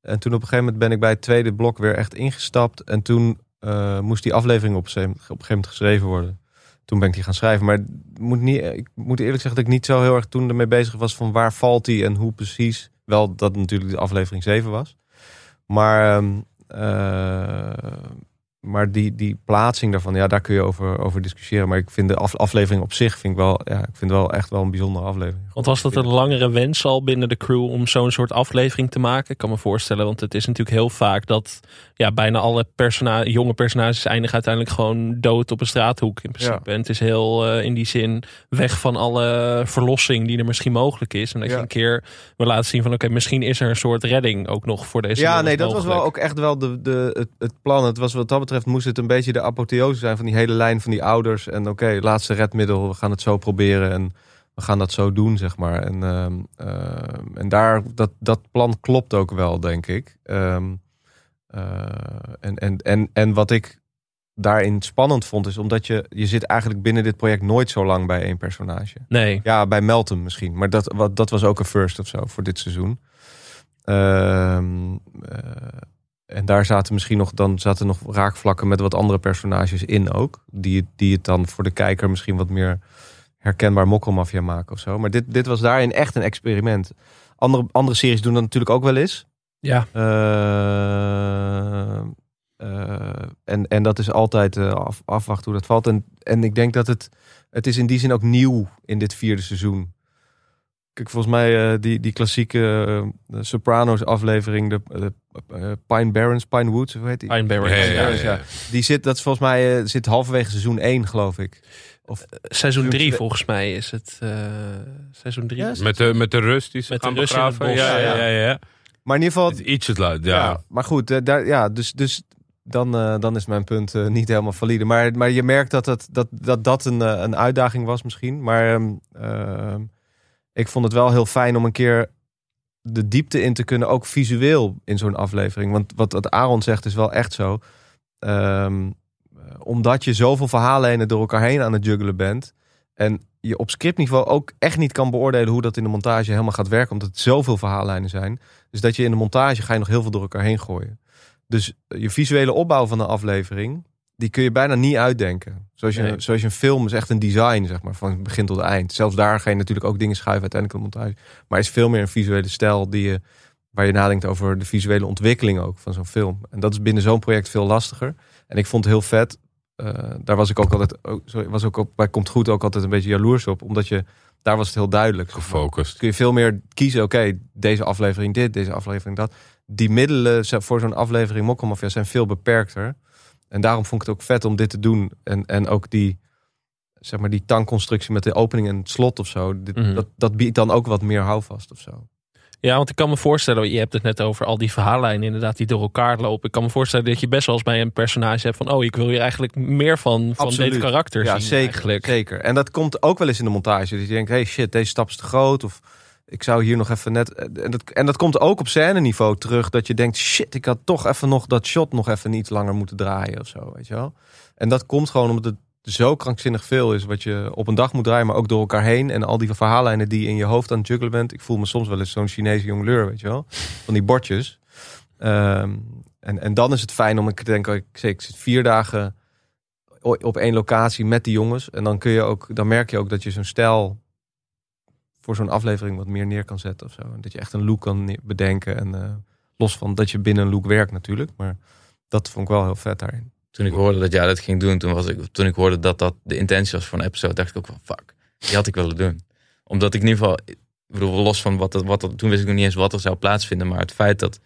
En toen op een gegeven moment ben ik bij het tweede blok weer echt ingestapt. En toen eh, moest die aflevering op, op een gegeven moment geschreven worden. Toen ben ik die gaan schrijven. Maar moet niet, ik moet eerlijk zeggen dat ik niet zo heel erg toen ermee bezig was van waar valt die en hoe precies. Wel dat natuurlijk de aflevering 7 was. Maar ehm, eh, maar die, die plaatsing daarvan, ja, daar kun je over, over discussiëren. Maar ik vind de af- aflevering op zich vind ik wel, ja, ik vind wel echt wel een bijzondere aflevering. Want was dat een langere wens al binnen de crew om zo'n soort aflevering te maken? Ik kan me voorstellen, want het is natuurlijk heel vaak dat ja, bijna alle persona jonge personages eindigen uiteindelijk gewoon dood op een straathoek in principe. En het is heel eh, in die zin weg van alle verlossing die er misschien mogelijk is. En dat Ja. je een keer wil laten zien van oké, misschien is er een soort redding ook nog voor deze Ja, nee, dat was wel ook echt wel de, de, het, het plan. Het was wat dat betreft moest het een beetje de apotheose zijn van die hele lijn van die ouders. En oké, laatste redmiddel, we gaan het zo proberen en we gaan dat zo doen, zeg maar. En, ehm, ehm, en daar, dat, dat plan klopt ook wel, denk ik. Ehm, eh, en, en, en, en wat ik daarin spannend vond, is omdat je, je zit eigenlijk binnen dit project nooit zo lang bij één personage. Nee, Ja, bij Meltem misschien. Maar dat, wat, dat was ook een first of zo voor dit seizoen. Ehm, eh, en daar zaten misschien nog, dan zaten nog raakvlakken met wat andere personages in ook. Die, die het dan voor de kijker misschien wat meer herkenbaar mokkelmafia maken of zo. Maar dit, dit was daarin echt een experiment. Andere, andere series doen dat natuurlijk ook wel eens. Ja, Eh, eh, en, en dat is altijd eh, af, afwachten hoe dat valt. En, en ik denk dat het, het is in die zin ook nieuw in dit vierde seizoen. Kijk, volgens mij eh, die, die klassieke Sopranos aflevering, de, de eh, Pine Barrens, Pine Woods, hoe heet die? Pine Barrens. Ja, ja, ja, Barrens, ja. Die zit, dat is volgens mij, eh, zit halverwege seizoen 1, geloof ik. Seizoen 3 twee- volgens mij is het. eh, seizoen 3. Ja, Met de, met de rust die ze Met de rust begraven. ja, ja, ja. Maar in ieder geval, Het is ietsjes laat, ja. Ja, maar goed, eh, daar, ja, dus, dus dan, eh, dan is mijn punt eh, niet helemaal valide. Maar, maar je merkt dat dat, dat, dat, dat een, een uitdaging was misschien. Maar ehm, ehm, ik vond het wel heel fijn om een keer de diepte in te kunnen, ook visueel in zo'n aflevering. Want wat, wat Aaron zegt is wel echt zo. Ehm, eh, omdat je zoveel verhaallijnen door elkaar heen aan het juggelen bent. En je op scriptniveau ook echt niet kan beoordelen hoe dat in de montage helemaal gaat werken. Omdat het zoveel verhaallijnen zijn. Dus dat je in de montage ga je nog heel veel door elkaar heen gooien. Dus je visuele opbouw van een aflevering, die kun je bijna niet uitdenken. Zoals je, Nee. zoals je een film is echt een design, zeg maar, van begin tot eind. Zelfs daar ga je natuurlijk ook dingen schuiven uiteindelijk in de montage. Maar is veel meer een visuele stijl die je, waar je nadenkt over de visuele ontwikkeling ook van zo'n film. En dat is binnen zo'n project veel lastiger. En ik vond het heel vet. Eh, daar was ik ook altijd, ook, sorry, was ook op, bij Komt Goed ook altijd een beetje jaloers op. Omdat je, daar was het heel duidelijk. Gefocust. kun je veel meer kiezen. Oké, deze aflevering dit, deze aflevering dat. Die middelen voor zo'n aflevering Mokkelmafia zijn veel beperkter. En daarom vond ik het ook vet om dit te doen. En, en ook die, zeg maar, die tankconstructie met de opening en het slot of zo. Dit, Mhm. dat, dat biedt dan ook wat meer houvast of zo. Ja, want ik kan me voorstellen, je hebt het net over al die verhaallijnen inderdaad die door elkaar lopen. Ik kan me voorstellen dat je best wel eens bij een personage hebt van, oh, ik wil hier eigenlijk meer van, van Absoluut. dit karakter Ja, zien zeker, eigenlijk. zeker. En dat komt ook wel eens in de montage. Dat je denkt, hey shit, deze stap is te groot. Of ik zou hier nog even net... En dat, en dat komt ook op scène niveau terug. Dat je denkt, shit, ik had toch even nog dat shot nog even iets langer moeten draaien of zo, weet je wel. En dat komt gewoon omdat het zo krankzinnig veel is wat je op een dag moet draaien, maar ook door elkaar heen. En al die verhaallijnen die in je hoofd aan het juggelen bent. Ik voel me soms wel eens zo'n Chinese jongleur, weet je wel. Van die bordjes. Ehm, en, en dan is het fijn om, ik denk, ik, ik zit vier dagen op één locatie met die jongens. En dan kun je ook, dan merk je ook dat je zo'n stijl voor zo'n aflevering wat meer neer kan zetten of zo. En dat je echt een look kan bedenken. En eh, los van dat je binnen een look werkt natuurlijk. Maar dat vond ik wel heel vet daarin. Toen ik hoorde dat jij dat ging doen, toen, was ik, toen ik hoorde dat dat de intentie was van een episode, dacht ik ook van fuck, die had ik willen doen. Omdat ik in ieder geval, ik bedoel, los van wat, er- wat er, toen wist ik nog niet eens wat er zou plaatsvinden, maar het feit dat,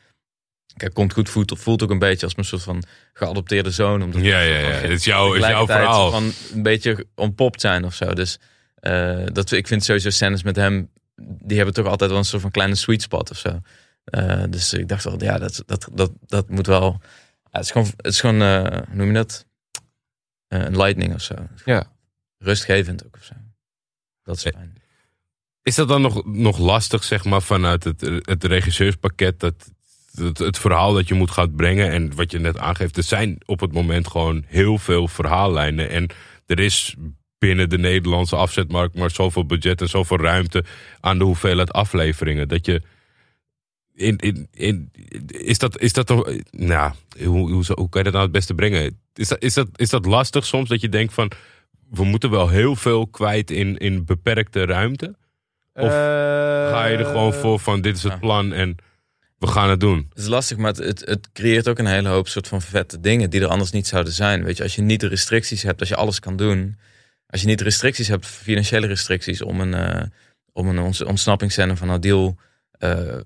kijk, komt goed voelt, voelt ook een beetje als mijn soort van geadopteerde zoon. Omdat Ja, ja, ja. van Het is jouw, is jouw verhaal. Van een beetje ontpopt zijn of zo. Dus eh, dat, ik vind sowieso scènes met hem, die hebben toch altijd wel een soort van kleine sweet spot of zo. Eh, dus ik dacht wel, ja, dat, dat, dat, dat moet wel. Ja, het is gewoon, het is gewoon eh, hoe noem je dat? Eh, een lightning of zo. Ja. Rustgevend ook of zo. Dat is Eh, fijn. Is dat dan nog, nog lastig, zeg maar, vanuit het, het regisseurspakket? Dat, het, het verhaal dat je moet gaan brengen. En wat je net aangeeft, er zijn op het moment gewoon heel veel verhaallijnen. En er is binnen de Nederlandse afzetmarkt maar zoveel budget en zoveel ruimte aan de hoeveelheid afleveringen. Dat je. In, in, in, is dat, is dat toch. Nou, hoe, hoe, hoe kan je dat nou het beste brengen? Is dat, is, dat, is dat lastig soms dat je denkt van. We moeten wel heel veel kwijt in, in beperkte ruimte? Of Eh, Ga je er gewoon voor van dit is het Ja. plan en we gaan het doen. Het is lastig, maar het, het, het creëert ook een hele hoop soort van vette dingen die er anders niet zouden zijn. Weet je, als je niet de restricties hebt, als je alles kan doen. Als je niet de restricties hebt, financiële restricties om een, eh om een ontsnappingszender van Adil, eh,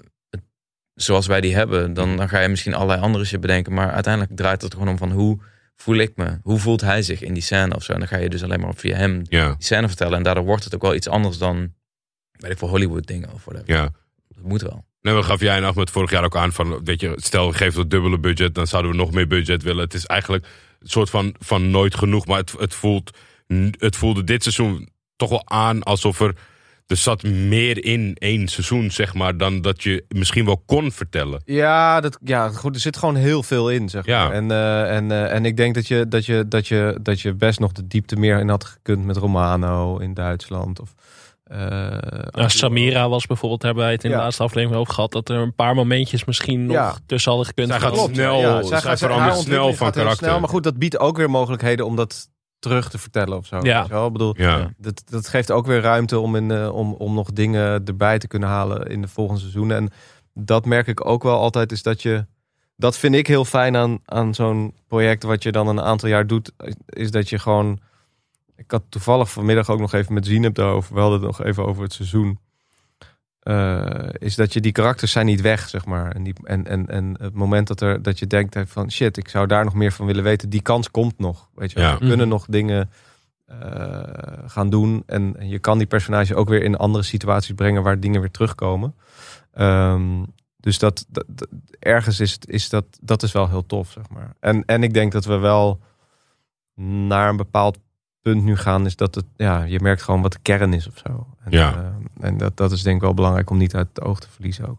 zoals wij die hebben, dan, dan ga je misschien allerlei andere shit bedenken. Maar uiteindelijk draait het er gewoon om van hoe voel ik me? Hoe voelt hij zich in die scène of zo? En dan ga je dus alleen maar via hem Ja, die scène vertellen. En daardoor wordt het ook wel iets anders dan, weet ik voor Hollywood dingen of whatever. ja. Dat moet wel. Nee, we gaf jij en Ahmed vorig jaar ook aan van, weet je, stel geven het dubbele budget, dan zouden we nog meer budget willen. Het is eigenlijk een soort van, van nooit genoeg, maar het, het, voelt, het voelde dit seizoen toch wel aan alsof er, er zat meer in één seizoen, zeg maar, dan dat je misschien wel kon vertellen. Ja, dat, ja, goed, er zit gewoon heel veel in, zeg Ja. maar. En, eh, en, eh, en ik denk dat je, dat, je, dat, je, dat je best nog de diepte meer in had gekund met Romano in Duitsland. Of, eh, Nou, Samira was bijvoorbeeld, hebben wij het in de laatste aflevering over gehad, dat er een paar momentjes misschien nog Ja. tussen hadden gekund. Zij gaat Klopt. snel, Ja, zij, gaat- verandert snel van karakter. Snel, maar goed, dat biedt ook weer mogelijkheden om dat terug te vertellen of zo. Ja. weet je wel? Ik bedoel, Ja, dat, dat geeft ook weer ruimte om, in, eh, om, om nog dingen erbij te kunnen halen in de volgende seizoenen. En dat merk ik ook wel altijd, is dat je... Dat vind ik heel fijn aan, aan zo'n project wat je dan een aantal jaar doet. Is dat je gewoon... Ik had toevallig vanmiddag ook nog even met Zineb daarover. We hadden het nog even over het seizoen. Eh, is dat je die karakters zijn niet weg, zeg maar. En, die, en, en, en het moment dat, er, dat je denkt eh, van shit, ik zou daar nog meer van willen weten. Die kans komt nog. Weet je. Ja. We kunnen Mhm. nog dingen eh, gaan doen. En je kan die personage ook weer in andere situaties brengen waar dingen weer terugkomen. Ehm, dus dat, dat, dat- ergens is, het, is dat, dat is wel heel tof, zeg maar. En, en ik denk dat we wel naar een bepaald punt nu gaan, is dat het, ja, je merkt gewoon wat de kern is of zo. En, Ja. eh, en dat, dat is denk ik wel belangrijk om niet uit het oog te verliezen ook.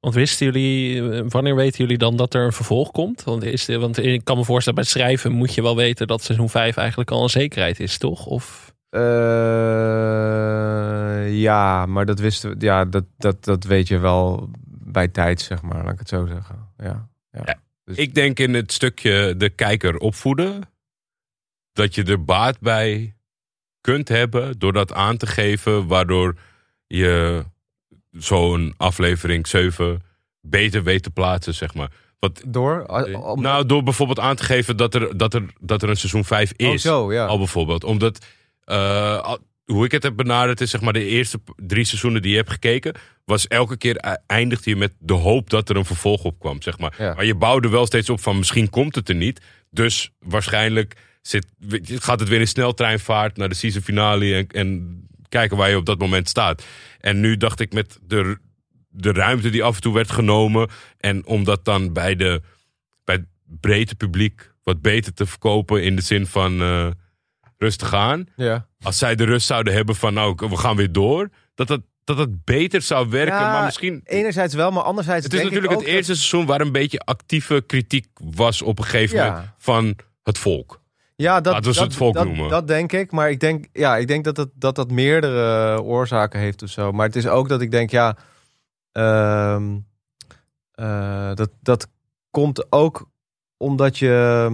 Want wisten jullie, eh, wanneer weten jullie dan dat er een vervolg komt? Want, is de, want ik kan me voorstellen, bij het schrijven moet je wel weten dat seizoen 5 eigenlijk al een zekerheid is, toch? Of Eh, ja, maar dat wisten we, ja, dat, dat, dat weet je wel bij tijd, zeg maar, laat ik het zo zeggen. Ja, ja. Ja. Dus- Ik denk in het stukje de kijker opvoeden, dat je er baat bij kunt hebben door dat aan te geven, waardoor je zo'n aflevering 7 beter weet te plaatsen, zeg maar. Wat, Door? Om- nou, door bijvoorbeeld aan te geven dat er, dat er, dat er een seizoen 5 is. oh, zo, ja. Al bijvoorbeeld. Omdat, eh, hoe ik het heb benaderd, is zeg maar de eerste drie seizoenen die je hebt gekeken, was elke keer e- eindigde je met de hoop dat er een vervolg op kwam, zeg maar. Ja. Maar je bouwde wel steeds op van misschien komt het er niet. Dus waarschijnlijk zit, gaat het weer in sneltreinvaart naar de season finale en, en kijken waar je op dat moment staat. En nu dacht ik met de, de ruimte die af en toe werd genomen en om dat dan bij, de, bij het brede publiek wat beter te verkopen in de zin van eh, rustig aan. ja. Als zij de rust zouden hebben van nou, we gaan weer door. Dat dat, dat het beter zou werken. Ja, maar misschien... Enerzijds wel, maar anderzijds Het is denk ik natuurlijk het ook dat- eerste seizoen waar een beetje actieve kritiek was op een gegeven Ja. moment van het volk. Ja, dat, dat, het volk dat, noemen. Dat denk ik. Maar ik denk, ja, ik denk dat, het, dat dat meerdere oorzaken heeft of zo. Maar het is ook dat ik denk, ja, ehm, eh, dat, dat komt ook omdat je,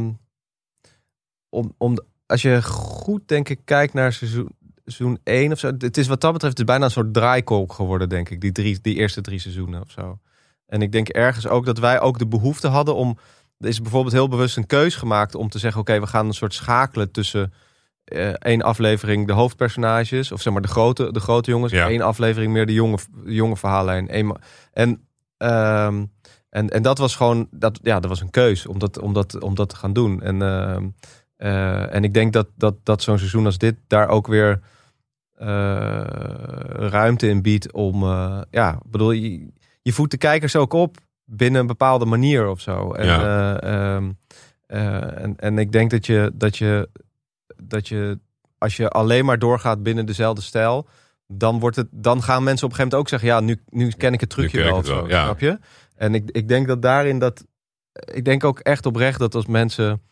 om, om, als je goed denk ik kijkt naar seizoen, seizoen 1 of zo. Het is wat dat betreft het is bijna een soort draaikolk geworden, denk ik. Die, drie, die eerste drie seizoenen of zo. En ik denk ergens ook dat wij ook de behoefte hadden om is bijvoorbeeld heel bewust een keus gemaakt om te zeggen: oké, we gaan een soort schakelen tussen eh, één aflevering de hoofdpersonages, of zeg maar de grote, de grote jongens, Ja. één aflevering meer de jonge, de jonge verhaallijn. En, ehm, en, en dat was gewoon, dat, ja, dat was een keus om dat, om dat, om dat te gaan doen. En, ehm, eh, en ik denk dat, dat, dat zo'n seizoen als dit daar ook weer eh, ruimte in biedt om, ja, bedoel, je, je voedt de kijkers ook op binnen een bepaalde manier of zo. En, Ja. eh, ehm, eh, en, en ik denk dat je, dat je, dat je, als je alleen maar doorgaat binnen dezelfde stijl, dan, wordt het, dan gaan mensen op een gegeven moment ook zeggen, ja, nu, nu ken ik het trucje wel. het zo, ja. Snap je? En ik, ik denk dat daarin dat, ik denk ook echt oprecht dat als mensen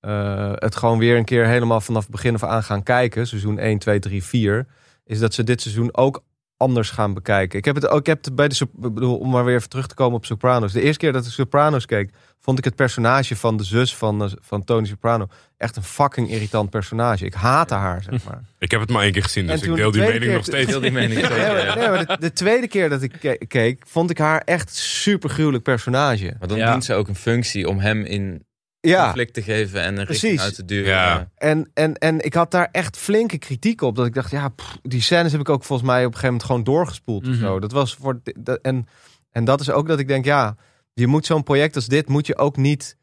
eh, het gewoon weer een keer helemaal vanaf het begin af aan gaan kijken, seizoen 1, 2, 3, 4, is dat ze dit seizoen ook anders gaan bekijken. Ik heb het ook ik heb het bij de bedoel, om maar weer even terug te komen op Sopranos. De eerste keer dat ik Sopranos keek, vond ik het personage van de zus van, eh, van Tony Soprano echt een fucking irritant personage. Ik haatte haar, zeg maar. Ik heb het maar één keer gezien, En dus toen ik deel die mening nog steeds. Die mening. Ja. nee, maar de, de tweede keer dat ik ke- keek, vond ik haar echt super gruwelijk personage. Maar dan Ja. dient ze ook een functie om hem in Ja, conflict te geven en een richting Precies. uit te duwen. Ja. en, en, en ik had daar echt flinke kritiek op. Dat ik dacht, ja, pff, die scènes heb ik ook volgens mij op een gegeven moment gewoon doorgespoeld. of Mhm. zo. Dat was voor, dat, en, en dat is ook dat ik denk, ja, je moet zo'n project als dit, moet je ook niet...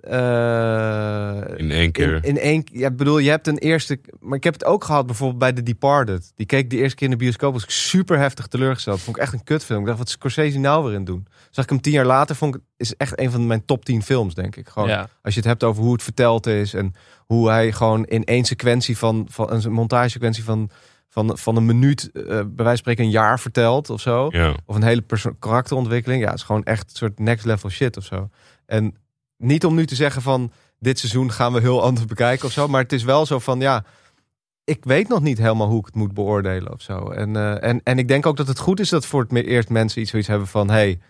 eh, In één keer. In, in één, ja, ik bedoel, je hebt een eerste. Maar ik heb het ook gehad bijvoorbeeld bij The Departed. Die keek de eerste keer in de bioscoop. Was ik super heftig teleurgesteld. Vond ik echt een kutfilm. Ik dacht, wat is Scorsese nou weer in doen? Zag ik hem tien jaar later. Vond ik is echt een van mijn top 10 films, denk ik. Gewoon Ja. als je het hebt over hoe het verteld is en hoe hij gewoon in één sequentie van, van een montagesequentie van, van, van een minuut, eh, bij wijze van spreken een jaar vertelt of zo. Ja. Of een hele karakterontwikkeling. Ja, het is gewoon echt een soort next level shit of zo. En niet om nu te zeggen van dit seizoen gaan we heel anders bekijken of zo. Maar het is wel zo van ja, ik weet nog niet helemaal hoe ik het moet beoordelen of zo. En, eh, en, en ik denk ook dat het goed is dat voor het eerst mensen iets zoiets hebben van hey,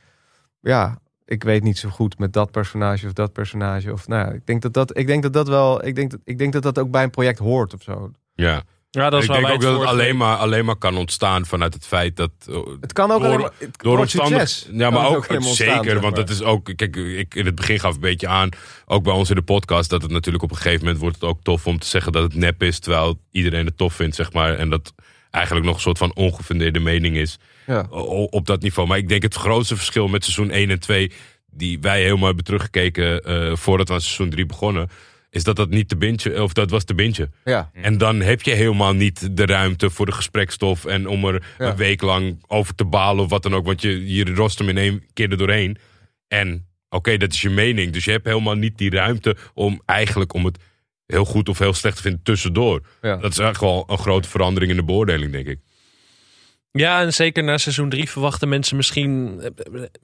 ja, ik weet niet zo goed met dat personage of dat personage. Of nou ja, ik denk dat dat, ik denk dat dat wel, ik denk dat, ik denk dat dat ook bij een project hoort of zo. ja. Ja, dat is ik waar denk ook dat het alleen maar, alleen maar kan ontstaan vanuit het feit dat... eh, Het kan ook Door- alleen maar, het- door succes. Ja, maar ook, helemaal ontstaan, zeker. want maar. dat is ook. Kijk, ik in het begin gaf een beetje aan. Ook bij ons in de podcast. Dat het natuurlijk op een gegeven moment wordt het ook tof om te zeggen dat het nep is. Terwijl iedereen het tof vindt, zeg maar. En dat eigenlijk nog een soort van ongefundeerde mening is. Ja. op dat niveau. Maar ik denk het grootste verschil met seizoen 1 en 2. Die wij helemaal hebben teruggekeken. eh, voordat we aan seizoen 3 begonnen. Is dat dat niet te bintje. Of dat was te bintje. Ja. En dan heb je helemaal niet de ruimte voor de gesprekstof. En om er Ja. een week lang over te balen of wat dan ook. Want je, je rost hem in één keer er doorheen. En oké, dat is je mening. Dus je hebt helemaal niet die ruimte om eigenlijk om het heel goed of heel slecht te vinden tussendoor. Ja. Dat is echt wel een grote verandering in de beoordeling, denk ik. Ja, en zeker na seizoen 3 verwachten mensen misschien.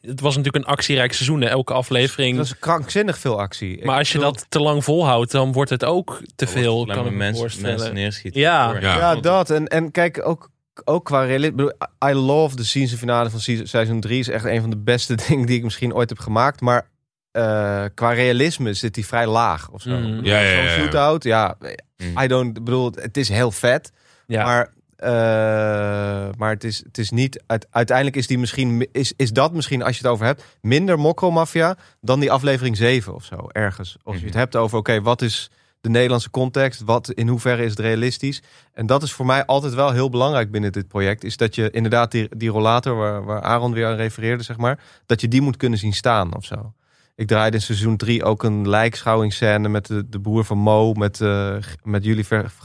Het was natuurlijk een actierijk seizoen, hè, elke aflevering. Dat is krankzinnig veel actie. Maar als je dat te lang volhoudt, dan wordt het ook te veel. Kan ik me mensen, voorstellen. mensen neerschieten. Ja. Ja. Ja, dat. En, en kijk, ook, ook qua realisme. I love de season finale van se- seizoen 3. Is echt een van de beste dingen die ik misschien ooit heb gemaakt. Maar eh, qua realisme zit die vrij laag of zo. Mm. Bedoel, Ja, ja, ja, Zo'n ja. shootout, ja. Mm. I don't, ik bedoel, het is heel vet. Ja. Maar, eh, maar het, is, het is niet. uit- uiteindelijk is, die misschien, mi- is, is dat misschien, als je het over hebt, minder Mokro Mafia dan die aflevering 7 of zo. Ergens. Als je het Mhm. hebt over, oké, wat is de Nederlandse context? Wat, in hoeverre is het realistisch? En dat is voor mij altijd wel heel belangrijk binnen dit project. Is dat je inderdaad die, die rollator waar, waar Aaron weer aan refereerde, zeg maar. Dat je die moet kunnen zien staan of zo. Ik draaide in seizoen 3 ook een lijkschouwingsscène met de, de broer van Mo. Met, eh, met jullie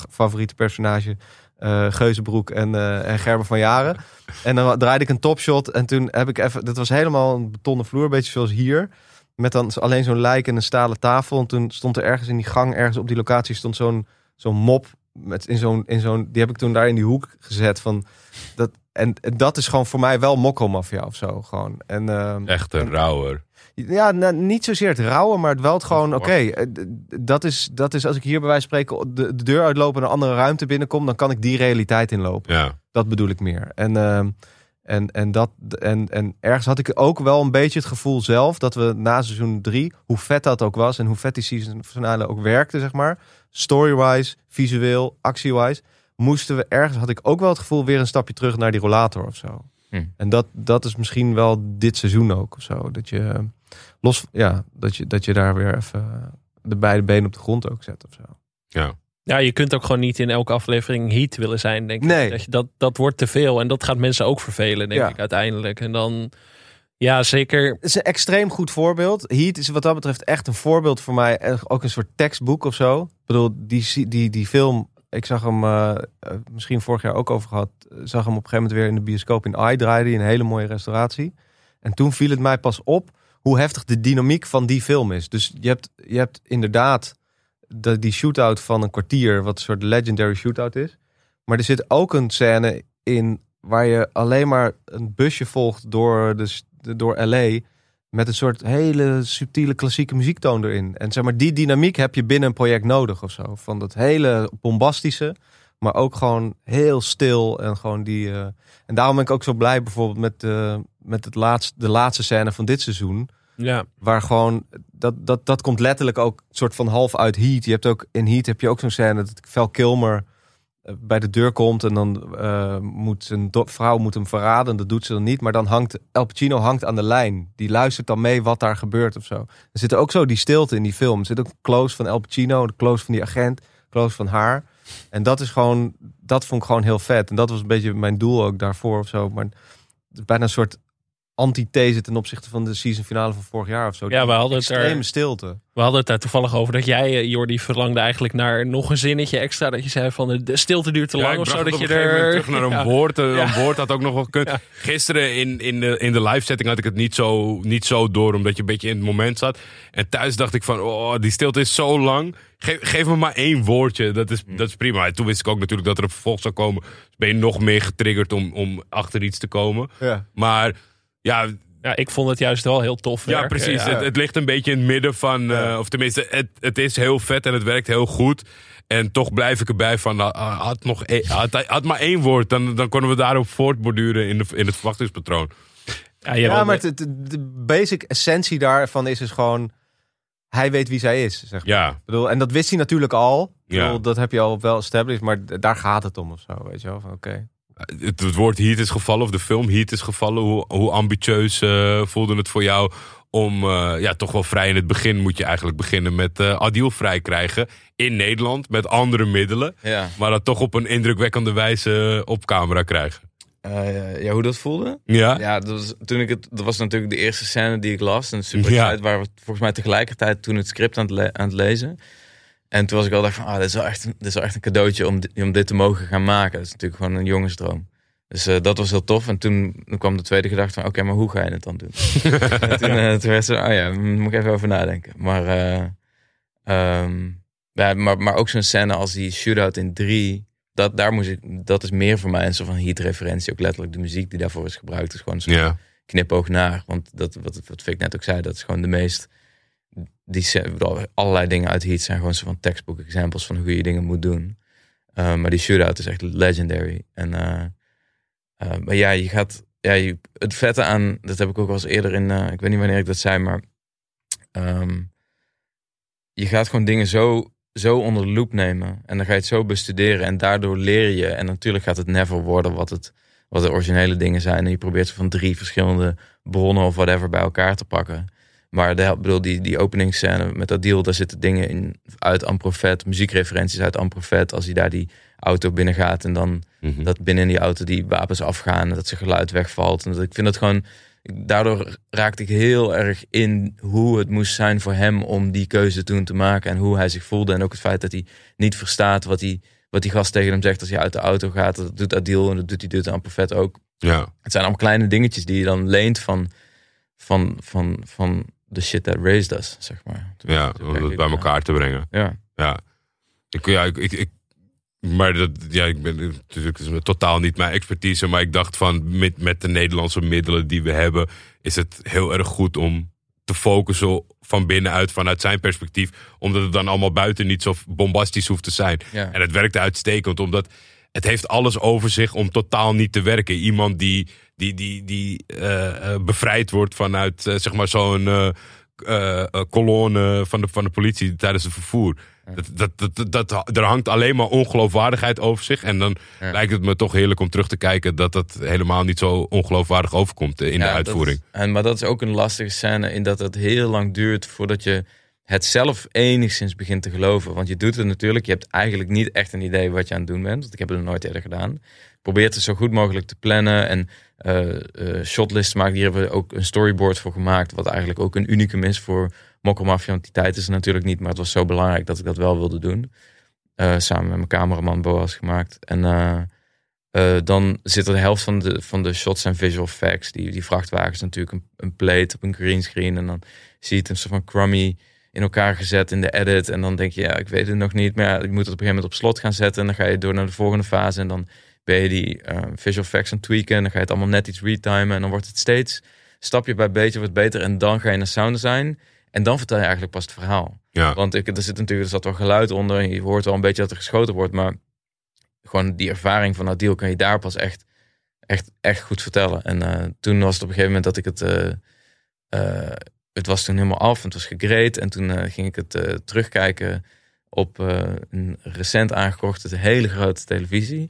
favoriete personage. Eh Geuzenbroek en, eh, en Gerber van Jaren. En dan draaide ik een topshot. En toen heb ik even... Dat was helemaal een betonnen vloer. Een beetje zoals hier. Met dan alleen zo'n lijk en een stalen tafel. En toen stond er ergens in die gang, ergens op die locatie, stond zo'n zo'n mop. Met in zo'n, in zo'n, die heb ik toen daar in die hoek gezet. Van dat, en, en dat is gewoon voor mij wel mokko-mafia of zo. Gewoon. En, ehm, Echt een rauwer. Ja, nou, niet zozeer het rauwen, maar het wel het gewoon, oké, eh, dat, is, dat is als ik hier bij wijze van spreken de, de deur uitloop en een andere ruimte binnenkom, dan kan ik die realiteit inlopen. Ja. Dat bedoel ik meer. En, ehm, en, en, dat, en, en ergens had ik ook wel een beetje het gevoel zelf dat we na seizoen drie, hoe vet dat ook was en hoe vet die season finale ook werkte, zeg maar, story-wise, visueel, actie-wise, moesten we ergens, had ik ook wel het gevoel, weer een stapje terug naar die rollator of zo. Hm. En dat, dat is misschien wel dit seizoen ook of zo. Dat je los, ja, dat je, dat je daar weer even de beide benen op de grond ook zet of zo. Ja. Ja, je kunt ook gewoon niet in elke aflevering heat willen zijn, denk ik. Nee. Dat, je, dat, dat wordt te veel en dat gaat mensen ook vervelen, denk Ja. ik, uiteindelijk. En dan, ja, zeker. Het is een extreem goed voorbeeld. Heat is wat dat betreft echt een voorbeeld voor mij. eh, Ook een soort tekstboek of zo. Ik bedoel, die, die, die, film, ik zag hem eh, eh, misschien vorig jaar ook over gehad. eh, Zag hem op een gegeven moment weer in de bioscoop in Eye draaide. Een hele mooie restauratie. En toen viel het mij pas op hoe heftig de dynamiek van die film is. Dus je hebt, je hebt inderdaad de, die shootout van een kwartier, wat een soort legendary shootout is. Maar er zit ook een scène in waar je alleen maar een busje volgt door, de, door LA. Met een soort hele subtiele klassieke muziektoon erin. En zeg maar, die dynamiek heb je binnen een project nodig of zo. Van dat hele bombastische, Maar ook gewoon heel stil en gewoon die. eh, en daarom ben ik ook zo blij bijvoorbeeld met, eh, met het laatste, de laatste scène van dit seizoen. Ja. Waar gewoon, dat, dat, dat komt letterlijk ook soort van half uit Heat. Je hebt ook, in Heat heb je ook zo'n scène dat Val Kilmer eh, bij de deur komt en dan eh, moet zijn vrouw moet hem verraden. Dat doet ze dan niet, maar dan hangt El Pacino hangt aan de lijn. Die luistert dan mee wat daar gebeurt of zo. Er zit ook zo die stilte in die film. Er zit ook een close van El Pacino, de close van die agent, close van haar. En dat is gewoon, dat vond ik gewoon heel vet. En dat was een beetje mijn doel ook daarvoor of zo. Maar het is bijna een soort antithese ten opzichte van de season finale van vorig jaar of zo. Ja, we hadden het extreme er- stilte. We hadden het daar toevallig over dat jij, eh, Jordi, verlangde eigenlijk naar nog een zinnetje extra. Dat je zei van de- de stilte duurt te Ja, lang of zo. Dat je op een gegeven er. moment terug naar een Ja. woord. Eh, Ja. Een woord had ook nog wel gekund. Ja. Gisteren in, in, de, in de live setting had ik het niet zo, niet zo door, omdat je een beetje in het moment zat. En thuis dacht ik van, oh, die stilte is zo lang. Geef, geef me maar één woordje, dat is, dat is prima. En toen wist ik ook natuurlijk dat er een vervolg zou komen. Dus ben je nog meer getriggerd om, om achter iets te komen. Ja. Maar ja, Ja, ik vond het juist wel heel tof. ja, werken. precies. Ja. Het, het ligt een beetje in het midden van. Ja. eh, of tenminste, het, het is heel vet en het werkt heel goed. En toch blijf ik erbij van. ah, had, nog één- had, had maar één woord, dan, dan konden we daarop voortborduren in, de, in het verwachtingspatroon. Ja, maar de basic essentie daarvan is dus gewoon... Hij weet wie zij is, zeg maar. Ja, Ik bedoel, en dat wist hij natuurlijk al. Ik Ja. bedoel, dat heb je al wel established, maar daar gaat het om of zo, weet je wel. Van, Oké. Het, het woord Heat is gevallen, of de film Heat is gevallen. Hoe, hoe ambitieus eh, voelde het voor jou om, eh, ja, toch wel vrij in het begin moet je eigenlijk beginnen met eh Adil vrij krijgen in Nederland met andere middelen. Ja. Maar dat toch op een indrukwekkende wijze op camera krijgen. Ja, hoe dat voelde? Ja? Ja, dat was, toen ik het, dat was natuurlijk de eerste scène die ik las. En super Ja. waren we volgens mij tegelijkertijd toen het script aan het, aan het lezen. En toen was ik al dacht van, ah, dit is wel echt, een- dit is wel echt een cadeautje om, om dit te mogen gaan maken. Dat is natuurlijk gewoon een jongensdroom. Dus eh, dat was heel tof. En toen, kwam de tweede gedachte van, oké, maar hoe ga je het dan doen? en toen, eh, toen werd ze, oh ja, moet ik even over nadenken. Maar, eh, ehm, ja, maar, maar ook zo'n scène als die shootout in drie. Dat, daar moest ik, dat is meer voor mij een soort van heat-referentie. Ook letterlijk de muziek die daarvoor is gebruikt. is gewoon Ja. knipoog naar. Want dat, wat, wat Vic net ook zei, dat is gewoon de meest... Die, allerlei dingen uit Heat zijn gewoon soort van textbook examples van hoe je dingen moet doen. Uh, maar die shootout is echt legendary. En, uh, uh, maar ja, je gaat... Ja, je, het vette aan, dat heb ik ook wel eens eerder in... Ik weet niet wanneer ik dat zei, maar... Um, je gaat gewoon dingen zo, zo onder de loep nemen. En dan ga je het zo bestuderen. En daardoor leer je. En natuurlijk gaat het never worden wat, het, wat de originele dingen zijn. En je probeert van drie verschillende bronnen of whatever bij elkaar te pakken. Maar de, bedoel, die, die openingsscène met dat deal, daar zitten dingen in uit Amprofet, muziekreferenties uit Amprofet. Als hij daar die auto binnen gaat en dan Mhm. dat binnen in die auto die wapens afgaan en dat zijn geluid wegvalt. En dat, ik vind dat gewoon, daardoor raakte ik heel erg in hoe het moest zijn voor hem om die keuze toen te maken en hoe hij zich voelde. En ook het feit dat hij niet verstaat wat die, wat die gast tegen hem zegt als hij uit de auto gaat. Dat doet Adil en dat doet hij doet Amprofet ook. Ja. Het zijn allemaal kleine dingetjes die je dan leent van, van, van, van de shit that raised us, zeg maar. Ja, om het bij elkaar te brengen. Ja. Ja. Ik, ja, ik, ik, ik maar dat, ja, ik ben natuurlijk is totaal niet mijn expertise, maar ik dacht van met, met de Nederlandse middelen die we hebben, is het heel erg goed om te focussen van binnenuit, vanuit zijn perspectief, omdat het dan allemaal buiten niet zo bombastisch hoeft te zijn. Ja. En het werkte uitstekend, omdat het heeft alles over zich om totaal niet te werken. Iemand die, die, die, die uh, bevrijd wordt vanuit uh, zeg maar zo'n uh, kolonne van de, van de politie tijdens het vervoer. Dat, dat, dat, dat, er hangt alleen maar ongeloofwaardigheid over zich. En dan Ja. lijkt het me toch heerlijk om terug te kijken dat dat helemaal niet zo ongeloofwaardig overkomt eh, in de uitvoering. is- en, maar dat is ook een lastige scène in dat het heel lang duurt voordat je het zelf enigszins begint te geloven. Want je doet het natuurlijk, je hebt eigenlijk niet echt een idee wat je aan het doen bent. Want ik heb het nooit eerder gedaan. Probeert het zo goed mogelijk te plannen en eh eh, shotlists maken. Hier hebben we ook een storyboard voor gemaakt, wat eigenlijk ook een unicum is voor Mokkelmafia. Want die tijd is er natuurlijk niet, maar het was zo belangrijk dat ik dat wel wilde doen. Eh, samen met mijn cameraman Boas gemaakt. En dan zit er de helft van de, van de shots en visual effects. Die, die vrachtwagens natuurlijk een, een plate op een greenscreen. En dan zie je het een soort van crummy in elkaar gezet in de edit. En dan denk je, ja, ik weet het nog niet. Maar ja, je moet het op een gegeven moment op slot gaan zetten. En dan ga je door naar de volgende fase. En dan ben je die eh, visual effects aan het tweaken. En dan ga je het allemaal net iets retimen. En dan wordt het steeds stapje bij beetje wat beter. En dan ga je naar sound design. En dan vertel je eigenlijk pas het verhaal. Ja. Want ik, er zit natuurlijk er zat wel geluid onder. En je hoort wel een beetje dat er geschoten wordt. Maar gewoon die ervaring van Adil kan je daar pas echt, echt, echt goed vertellen. En eh, toen was het op een gegeven moment dat ik het... eh, eh, het was toen helemaal af en het was gegreed. En toen eh, ging ik het eh, terugkijken op eh, een recent aangekochte hele grote televisie.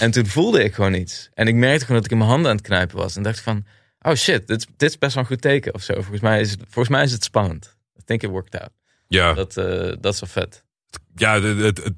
En toen voelde ik gewoon iets. En ik merkte gewoon dat ik in mijn handen aan het knijpen was. En dacht van, oh shit, dit, is- dit is best wel een goed teken of zo. Volgens mij is het, volgens mij is het spannend. I think it worked out. Ja, Dat, dat is wel vet. ja het, het,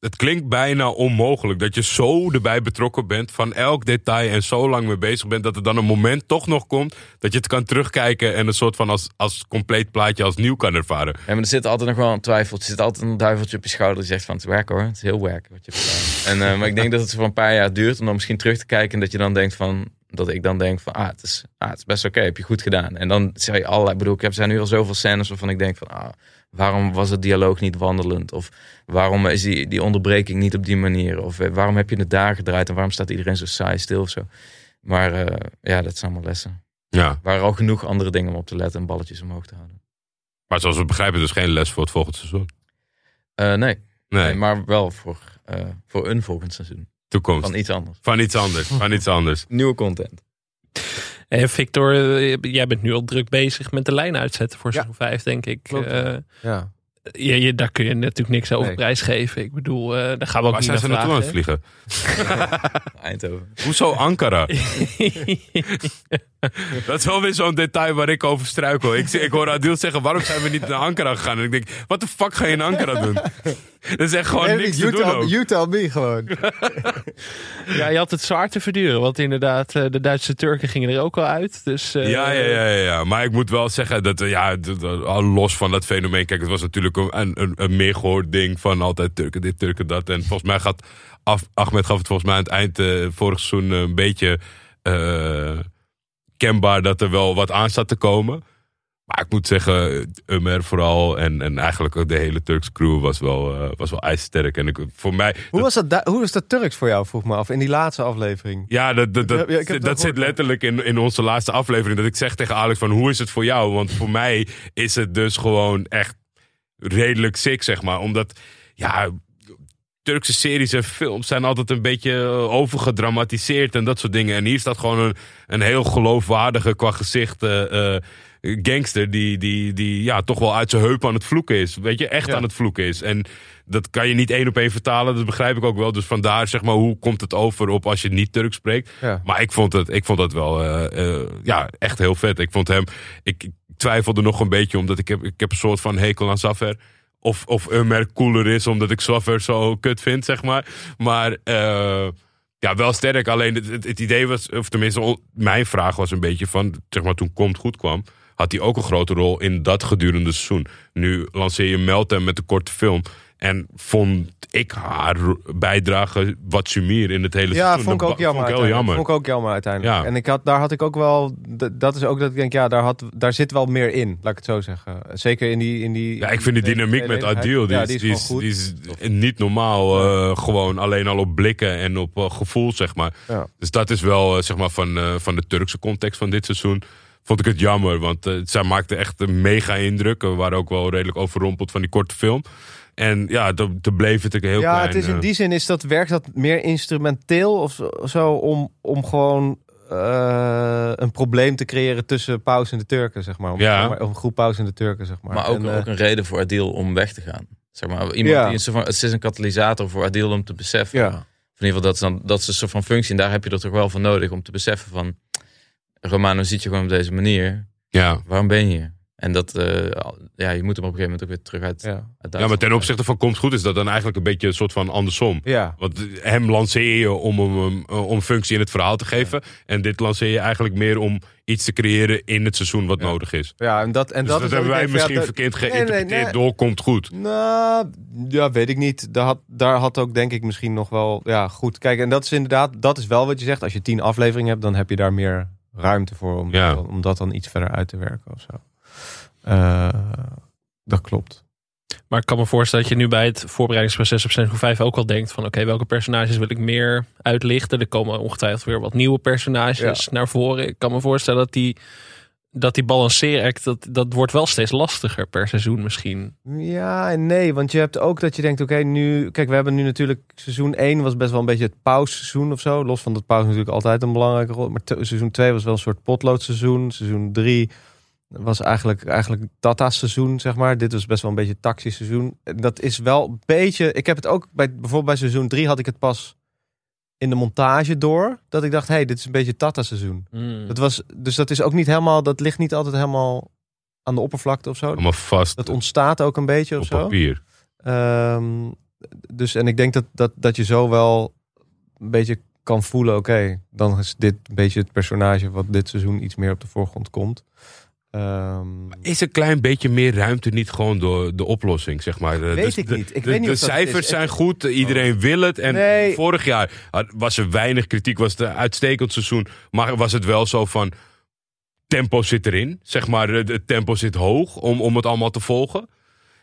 het, klinkt bijna onmogelijk dat je zo erbij betrokken bent van elk detail en zo lang mee bezig bent dat er dan een moment toch nog komt dat je het kan terugkijken en een soort van als, als compleet plaatje als nieuw kan ervaren. Ja, maar er zit altijd nog wel een twijfel. Er zit altijd een duiveltje op je schouder die zegt van het is hoor. Het is heel werk wat je hebt gedaan. En, eh, maar ik denk dat het voor een paar jaar duurt om dan misschien terug te kijken. En dat je dan denkt van, dat ik dan denk van ah, het is, ah, het is best oké, heb je goed gedaan. En dan zeg je allerlei, bedoel, ik heb zijn nu al zoveel scènes waarvan ik denk van ah, waarom was het dialoog niet wandelend? Of waarom is die, die onderbreking niet op die manier? Of eh, waarom heb je het daar gedraaid en waarom staat iedereen zo saai stil of zo? Maar eh, ja, dat zijn allemaal lessen. Ja, Er waren al genoeg andere dingen om op te letten en balletjes omhoog te houden. maar zoals we begrijpen dus geen les voor het volgende seizoen. Eh, nee, Nee, Nee, maar wel voor, voor een volgend seizoen. toekomst. Van iets anders. Van iets anders, van iets anders. Nieuwe content. En Victor, eh, jij bent nu al druk bezig met de lijn uitzetten voor Ja. seizoen 5, denk ik. Eh, Ja. je, je, daar kun je natuurlijk niks over Nee. prijsgeven. Ik bedoel, eh, daar gaan we ook Waar niet zijn naar ze naartoe aan het vliegen? Eindhoven. Hoezo Ankara? Dat is wel weer zo'n detail waar ik over struikel. Ik, ik hoor Adil zeggen, waarom zijn we niet naar Ankara gegaan? En ik denk, wat de fuck ga je in Ankara doen? Dat is echt gewoon Nee, niks you, te doen tell, you tell me gewoon. ja, je had het zwaar te verduren. Want inderdaad, eh, de Duitse Turken gingen er ook al uit. Dus, eh, Ja, ja, ja, ja, ja. Maar ik moet wel zeggen dat, ja, los van dat fenomeen. Kijk, het was natuurlijk een, een, een meer gehoord ding van altijd Turken dit, Turken dat. En volgens mij gaat, Af, Ahmed gaf het volgens mij aan het eind eh, vorig seizoen een beetje eh, kenbaar dat er wel wat aan zat te komen. Maar ik moet zeggen, Umer vooral en, en eigenlijk ook de hele Turks crew was wel, eh, was wel ijzersterk. En ik, voor mij, Hoe was dat, da- hoe was dat Turks voor jou, vroeg me af, in die laatste aflevering? Ja, dat, dat, dat, Ja, dat zit letterlijk in, in onze laatste aflevering. Dat ik zeg tegen Alex van hoe is het voor jou? Want voor mij is het dus gewoon echt redelijk sick, zeg maar. Omdat, ja, Turkse series en films zijn altijd een beetje eh, overgedramatiseerd en dat soort dingen. En hier staat gewoon een, een heel geloofwaardige qua gezicht eh, eh, gangster die, die, die ja, toch wel uit zijn heup aan het vloeken is. Weet je, echt Ja. aan het vloeken is. En dat kan je niet één op één vertalen, dat begrijp ik ook wel. Dus vandaar, zeg maar, hoe komt het over op als je niet Turks spreekt? Ja. Maar ik vond het, ik vond het wel ja, echt heel vet. Ik vond hem, ik, ik twijfelde nog een beetje omdat ik heb, ik heb een soort van hekel aan Zafer. Of, of Ömer cooler is omdat ik Zafer zo kut vind, zeg maar. Maar eh, ja, wel sterk. Alleen het, het, idee was, of tenminste mijn vraag was een beetje van, zeg maar toen Komt goed kwam, had hij ook een grote rol in dat gedurende seizoen. Nu lanceer je Meltem met een korte film. En vond ik haar bijdrage wat sumier in het hele Ja, seizoen. vond ik ook jammer. Vond ik heel uiteindelijk. jammer. Vond ik ook jammer uiteindelijk. Ja. En ik had, daar had ik ook wel, dat is ook dat ik denk, ja, daar, had, daar zit wel meer in, laat ik het zo zeggen. Zeker in die... In die Ja, ik vind de dynamiek met. Adil, die, ja, is, die is, die, gewoon is, goed. die is niet normaal. eh, gewoon alleen al op blikken en op eh, gevoel, zeg maar. Ja. Dus dat is wel, eh, zeg maar, van, eh, van de Turkse context van dit seizoen. Vond ik het jammer, want eh, zij maakte echt een mega indruk. We waren ook wel redelijk overrompeld van die korte film. En ja, toen bleef het ook heel ja, klein. het is in eh, die zin is dat, werkt dat meer instrumenteel of zo, zo om, om gewoon eh, een probleem te creëren tussen Paus en de Turken, zeg maar. Om, Ja. om een groep Paus en de Turken, zeg maar. Maar ook, En, eh, ook een reden voor Adil om weg te gaan. Zeg maar, iemand Ja. die een soort van, het is een katalysator voor Adil om te beseffen. ja. Of in ieder geval, dat is, dan, dat is een soort van functie. En daar heb je er toch wel voor nodig om te beseffen van... Romano ziet je gewoon op deze manier. ja. Waarom ben je hier? En dat, eh, ja, je moet hem op een gegeven moment ook weer terug uit, Ja. uit ja, maar ten opzichte van Komt Goed is dat dan eigenlijk een beetje een soort van andersom. Ja. Want hem lanceer je om hem eh, om functie in het verhaal te geven. En dit lanceer je eigenlijk meer om iets te creëren in het seizoen wat Ja. nodig is. ja, en dat, en Dus dat, dat, is hebben wij misschien dat- verkeerd nee, nee, geïnterpreteerd nee. door Komt Goed. Nou, ja, weet ik niet. Daar had, daar had ook denk ik misschien nog wel... Ja, goed. Kijk, en dat is inderdaad... Dat is wel wat je zegt. Als je tien afleveringen hebt, dan heb je daar meer ruimte voor... om, Ja. om dat dan iets verder uit te werken of zo. Eh, dat klopt. Maar ik kan me voorstellen dat je nu bij het voorbereidingsproces op seizoen 5 ook al denkt van oké, welke personages wil ik meer uitlichten? Er komen ongetwijfeld weer wat nieuwe personages naar voren. Ik kan me voorstellen dat die dat die balanceeract, dat, dat wordt wel steeds lastiger per seizoen misschien. Ja en nee, want je hebt ook dat je denkt, oké, nu... Kijk, we hebben nu natuurlijk... Seizoen 1 was best wel een beetje het pausseizoen of zo. Los van dat pauze natuurlijk altijd een belangrijke rol. Maar seizoen 2 was wel een soort potloodseizoen. Seizoen 3 was eigenlijk, eigenlijk Tata's seizoen, zeg maar. Dit was best wel een beetje taxi seizoen. Dat is wel een beetje... Ik heb het ook bij... Bijvoorbeeld bij seizoen 3 had ik het pas in de montage door. Dat ik dacht, hé, hey, dit is een beetje Tata seizoen. Dat was, dus dat is ook niet helemaal... Dat ligt niet altijd helemaal aan de oppervlakte of zo. Allemaal vast Dat ontstaat ook een beetje of op zo. papier. Ehm, dus en ik denk dat, dat, dat je zo wel een beetje kan voelen, oké, dan is dit een beetje het personage wat dit seizoen iets meer op de voorgrond komt. Ehm, Is een klein beetje meer ruimte niet gewoon door de oplossing, zeg maar? Weet Dus ik de, niet. Ik de, weet niet de cijfers zijn goed, iedereen wil het. En Nee. vorig jaar was er weinig kritiek, was het een uitstekend seizoen. Maar was het wel zo van, tempo zit erin. Zeg maar, het het tempo zit hoog om, om het allemaal te volgen.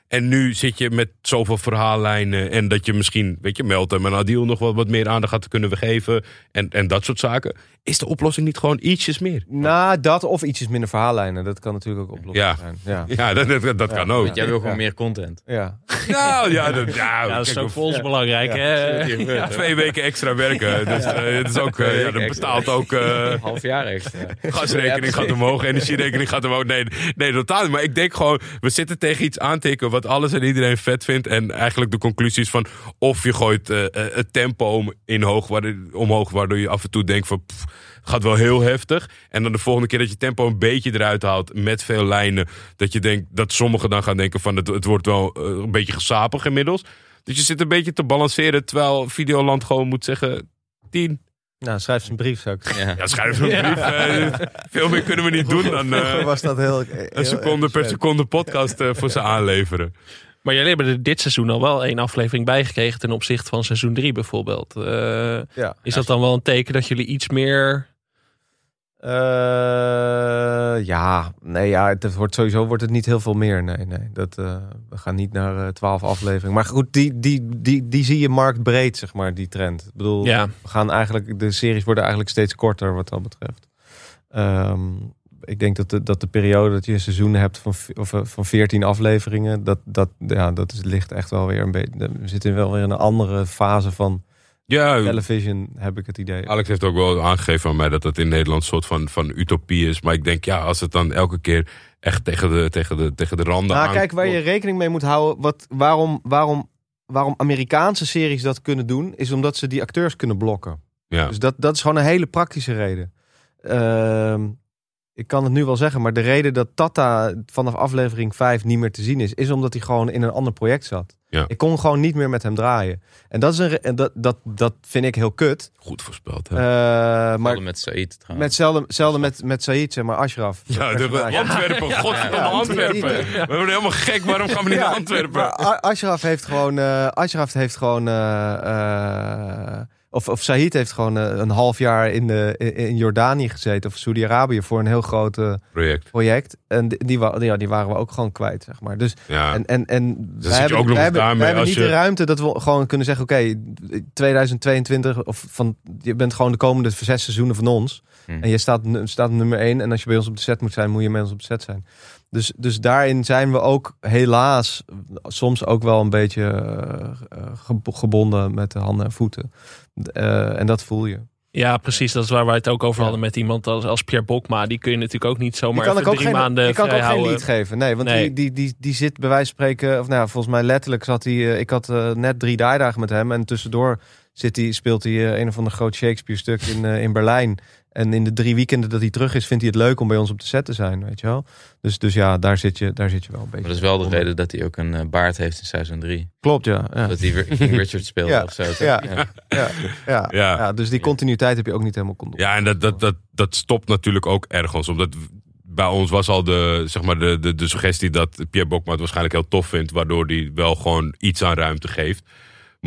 En nu zit je met zoveel verhaallijnen en dat je misschien, weet je, Meltem en Adil nog wat, wat meer aandacht gaat kunnen geven. En, en dat soort zaken. Is de oplossing niet gewoon ietsjes meer? nou, dat of ietsjes minder verhaallijnen, dat kan natuurlijk ook oplossing Ja. zijn. Ja. Ja, dat, dat, dat Ja. kan ook. Want jij wil gewoon Ja. meer content. Ja. Nou, ja, dat, ja, Ja, dat is ook voor ons ja. belangrijk. Ja. Hè? Ja, twee weken extra werken. Dus eh, het is ook, ja, dat betaalt ook. eh, Half jaar extra. gasrekening gaat omhoog, energierekening gaat omhoog. Nee, nee, totaal niet. Maar ik denk gewoon, we zitten tegen iets aantikken wat alles en iedereen vet vindt. En eigenlijk de conclusie is van, of je gooit eh, eh, het tempo in omhoog, waardoor je af en toe denkt van, gaat wel heel heftig. En dan de volgende keer dat je tempo een beetje eruit haalt met veel lijnen. Dat je denkt, dat sommigen dan gaan denken van, het, het wordt wel eh, een beetje gesapig inmiddels. Dus je zit een beetje te balanceren, terwijl Videoland gewoon moet zeggen, 10. Nou, schrijf eens een brief, zou ik zeggen. Ja. Ja, schrijf een brief. veel meer kunnen we niet doen dan eh, was dat heel, een seconde per seconde podcast eh, voor ze aanleveren. Maar jullie hebben er dit seizoen al wel één aflevering bijgekregen ten opzichte van seizoen 3 bijvoorbeeld. Eh, Ja. is dat dan wel een teken dat jullie iets meer... Eh, ja, nee, ja, het wordt sowieso wordt het niet heel veel meer. Nee, nee, dat, eh, we gaan niet naar eh, twaalf afleveringen. Maar goed, die, die, die, die zie je marktbreed, zeg maar, die trend. Ik bedoel, Ja, we gaan eigenlijk, de series worden eigenlijk steeds korter wat dat betreft. Ehm, ik denk dat de, dat de periode dat je een seizoen hebt van, of, van 14 afleveringen, dat, dat, ja, dat is, ligt echt wel weer een beetje. We zitten wel weer in een andere fase van Ja, television, heb ik het idee. Alex heeft ook wel aangegeven aan mij dat het in Nederland een soort van, van utopie is. Maar ik denk, ja, als het dan elke keer echt tegen de, tegen de, tegen de randen Nou, aan- kijk, waar je rekening mee moet houden, wat, waarom, waarom, waarom Amerikaanse series dat kunnen doen, is omdat ze die acteurs kunnen blokken. Ja. Dus dat, dat is gewoon een hele praktische reden. Ehm, ik kan het nu wel zeggen, maar de reden dat Tata vanaf aflevering 5 niet meer te zien is, is omdat hij gewoon in een ander project zat. Ja. Ik kon gewoon niet meer met hem draaien. En dat, is een, re- en dat, dat, dat vind ik heel kut. Goed voorspeld. Hè? Eh, Maar met Said met trouwens. hetzelfde, hetzelfde met, met Said, zeg maar, Ashraf. ja, de. Antwerpen. Godverdomme Ja. Antwerpen. Ja. We worden helemaal gek. Waarom gaan we niet Ja, naar Antwerpen? Maar Ashraf heeft gewoon. eh Ashraf heeft gewoon. eh, eh, of, of Said heeft gewoon eh, een half jaar in, de, in, Jordanië gezeten. Of Saudi-Arabië voor een heel groot eh, Project. project. En die, die, ja, die waren we ook gewoon kwijt, zeg maar. Dus, Ja. en, en, en zit wij hebben, ook nog wij hebben, wij niet je- de ruimte dat we gewoon kunnen zeggen: oké, 2022 of van je bent gewoon de komende zes seizoenen van ons. Hm. En je staat, staat nummer één. En als je bij ons op de set moet zijn, moet je met ons op de set zijn. Dus, dus daarin zijn we ook helaas soms ook wel een beetje eh, eh, gebo- gebonden met de handen en voeten. Eh, en dat voel je. ja, precies. Dat is waar wij het ook over Ja. hadden met iemand als, als Pierre Bokma. Die kun je natuurlijk ook niet Die zomaar kan even ik ook drie geen, maanden die kan ik ook geen lied geven. Nee, want Nee. Die, die, die, die zit bij wijze van spreken... Of nou, volgens mij letterlijk zat hij... ik had net drie draaidagen met hem. En tussendoor zit hij, speelt hij een of ander groot Shakespeare stuk in, in Berlijn. En in de drie weekenden dat hij terug is... vindt hij het leuk om bij ons op de set te zijn, weet je wel. Dus, dus ja, daar zit, je, daar zit je wel een beetje... Maar dat is wel de onder. reden dat hij ook een eh, baard heeft in seizoen 3. Klopt, ja. ja. Dat hij Richard speelde Ja. of zo. Ja. Ja, ja, Ja. ja. dus die continuïteit heb je ook niet helemaal kon doen. Ja, en dat, dat, dat, dat stopt natuurlijk ook ergens. Omdat bij ons was al de, zeg maar de, de, de suggestie dat Pierre Bokma het waarschijnlijk heel tof vindt. Waardoor hij wel gewoon iets aan ruimte geeft.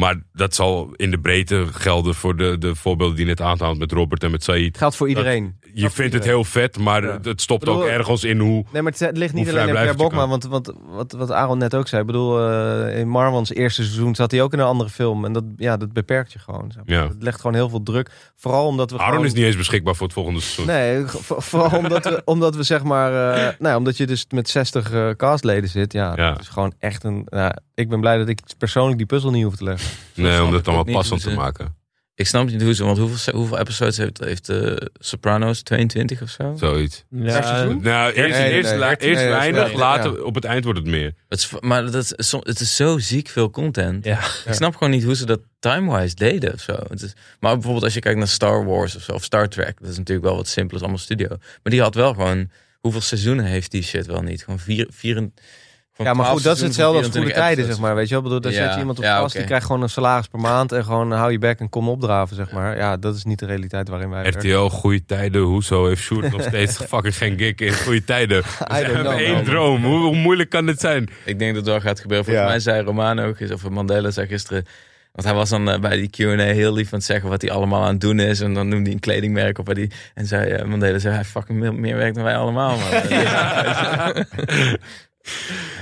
Maar dat zal in de breedte gelden voor de, de voorbeelden die je net aanhaalt met Robert en met Said. Het geldt voor iedereen. Je vindt het heel vet, maar Ja. het stopt Bedoel- ook ergens in hoe... Nee, maar het, ligt niet alleen in Per Bokma. Want, want wat, wat Aaron net ook zei. Ik bedoel, eh, in Marwans eerste seizoen zat hij ook in een andere film. En dat, ja, dat beperkt je gewoon. Zeg maar. Ja. Het legt gewoon heel veel druk. Vooral omdat we Aaron gewoon... is niet eens beschikbaar voor het volgende seizoen. Nee, vo- vooral omdat we, omdat we zeg maar... eh, nou, ja, omdat je dus met 60 eh, castleden zit. Ja, Ja. het is gewoon echt een... nou, ik ben blij dat ik persoonlijk die puzzel niet hoef te leggen. nee, om het allemaal passend te ze- maken. Ik snap niet hoe ze, want hoeveel, hoeveel episodes heeft, heeft eh, Sopranos? 22 of zo? Zoiets. Ja? Nou, eerst, Nee, eerst, nee, la- dertien, eerst nee, weinig, ja. later op het eind wordt het meer. Het is, maar dat is, het is zo ziek veel content. ja. Ik snap gewoon niet hoe ze dat time-wise deden of zo. Het is, maar bijvoorbeeld als je kijkt naar Star Wars of zo, of Star Trek, dat is natuurlijk wel wat simpel, is allemaal studio. Maar die had wel gewoon, hoeveel seizoenen heeft die shit wel niet? Gewoon vier, vier, Ja, maar 12 goed, dat is hetzelfde van als goede 24 tijden, zeg maar. Weet je wel? Bedoel, daar Ja, zet je iemand op ja, vast, die krijgt gewoon een salaris per maand en gewoon hou je bek en kom opdraven, zeg maar. Ja, dat is niet de realiteit waarin wij werken. RTL, goede tijden. Hoezo heeft Sjoerd nog steeds fucking geen gig in goede tijden? We don't hebben know, één droom. Hoe, hoe moeilijk kan dit zijn? Ik denk dat het wel gaat gebeuren. Volgens Ja. mij zei Romano ook eens, of Mandela zei gisteren. Want hij was dan eh, bij die Q&A heel lief aan het zeggen wat hij allemaal aan het doen is. En dan noemde hij een kledingmerk op. Waar die, en zei eh, Mandela, zei hij fucking meer, meer werk dan wij allemaal. Man.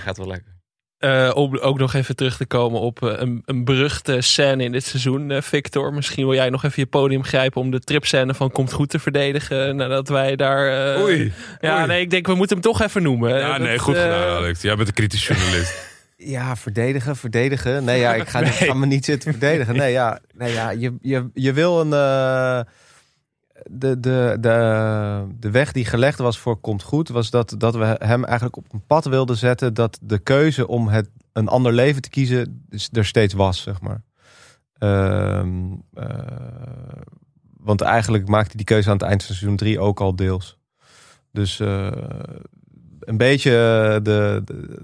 Gaat wel lekker. Eh, om ook nog even terug te komen op eh, een, een beruchte scène in dit seizoen, eh, Victor. Misschien wil jij nog even je podium grijpen om de tripscène van Komt Goed te verdedigen. Nadat wij daar... Oei. Ja, Oei. nee, ik denk we moeten hem toch even noemen. Ja, Dat, nee, goed gedaan, Alex. Jij bent een kritisch journalist. Ja, verdedigen, verdedigen. Nee, ja, ik ga, ik ga me niet zitten verdedigen. Nee, ja, nee, ja je, je, je wil een. Eh, de, de, de, de weg die gelegd was voor Komt Goed, was dat, dat we hem eigenlijk op een pad wilden zetten. Dat de keuze om het, een ander leven te kiezen dus er steeds was, zeg maar. Ehm, eh, want eigenlijk maakte die keuze aan het eind van seizoen 3 ook al deels. Dus eh, een beetje de, de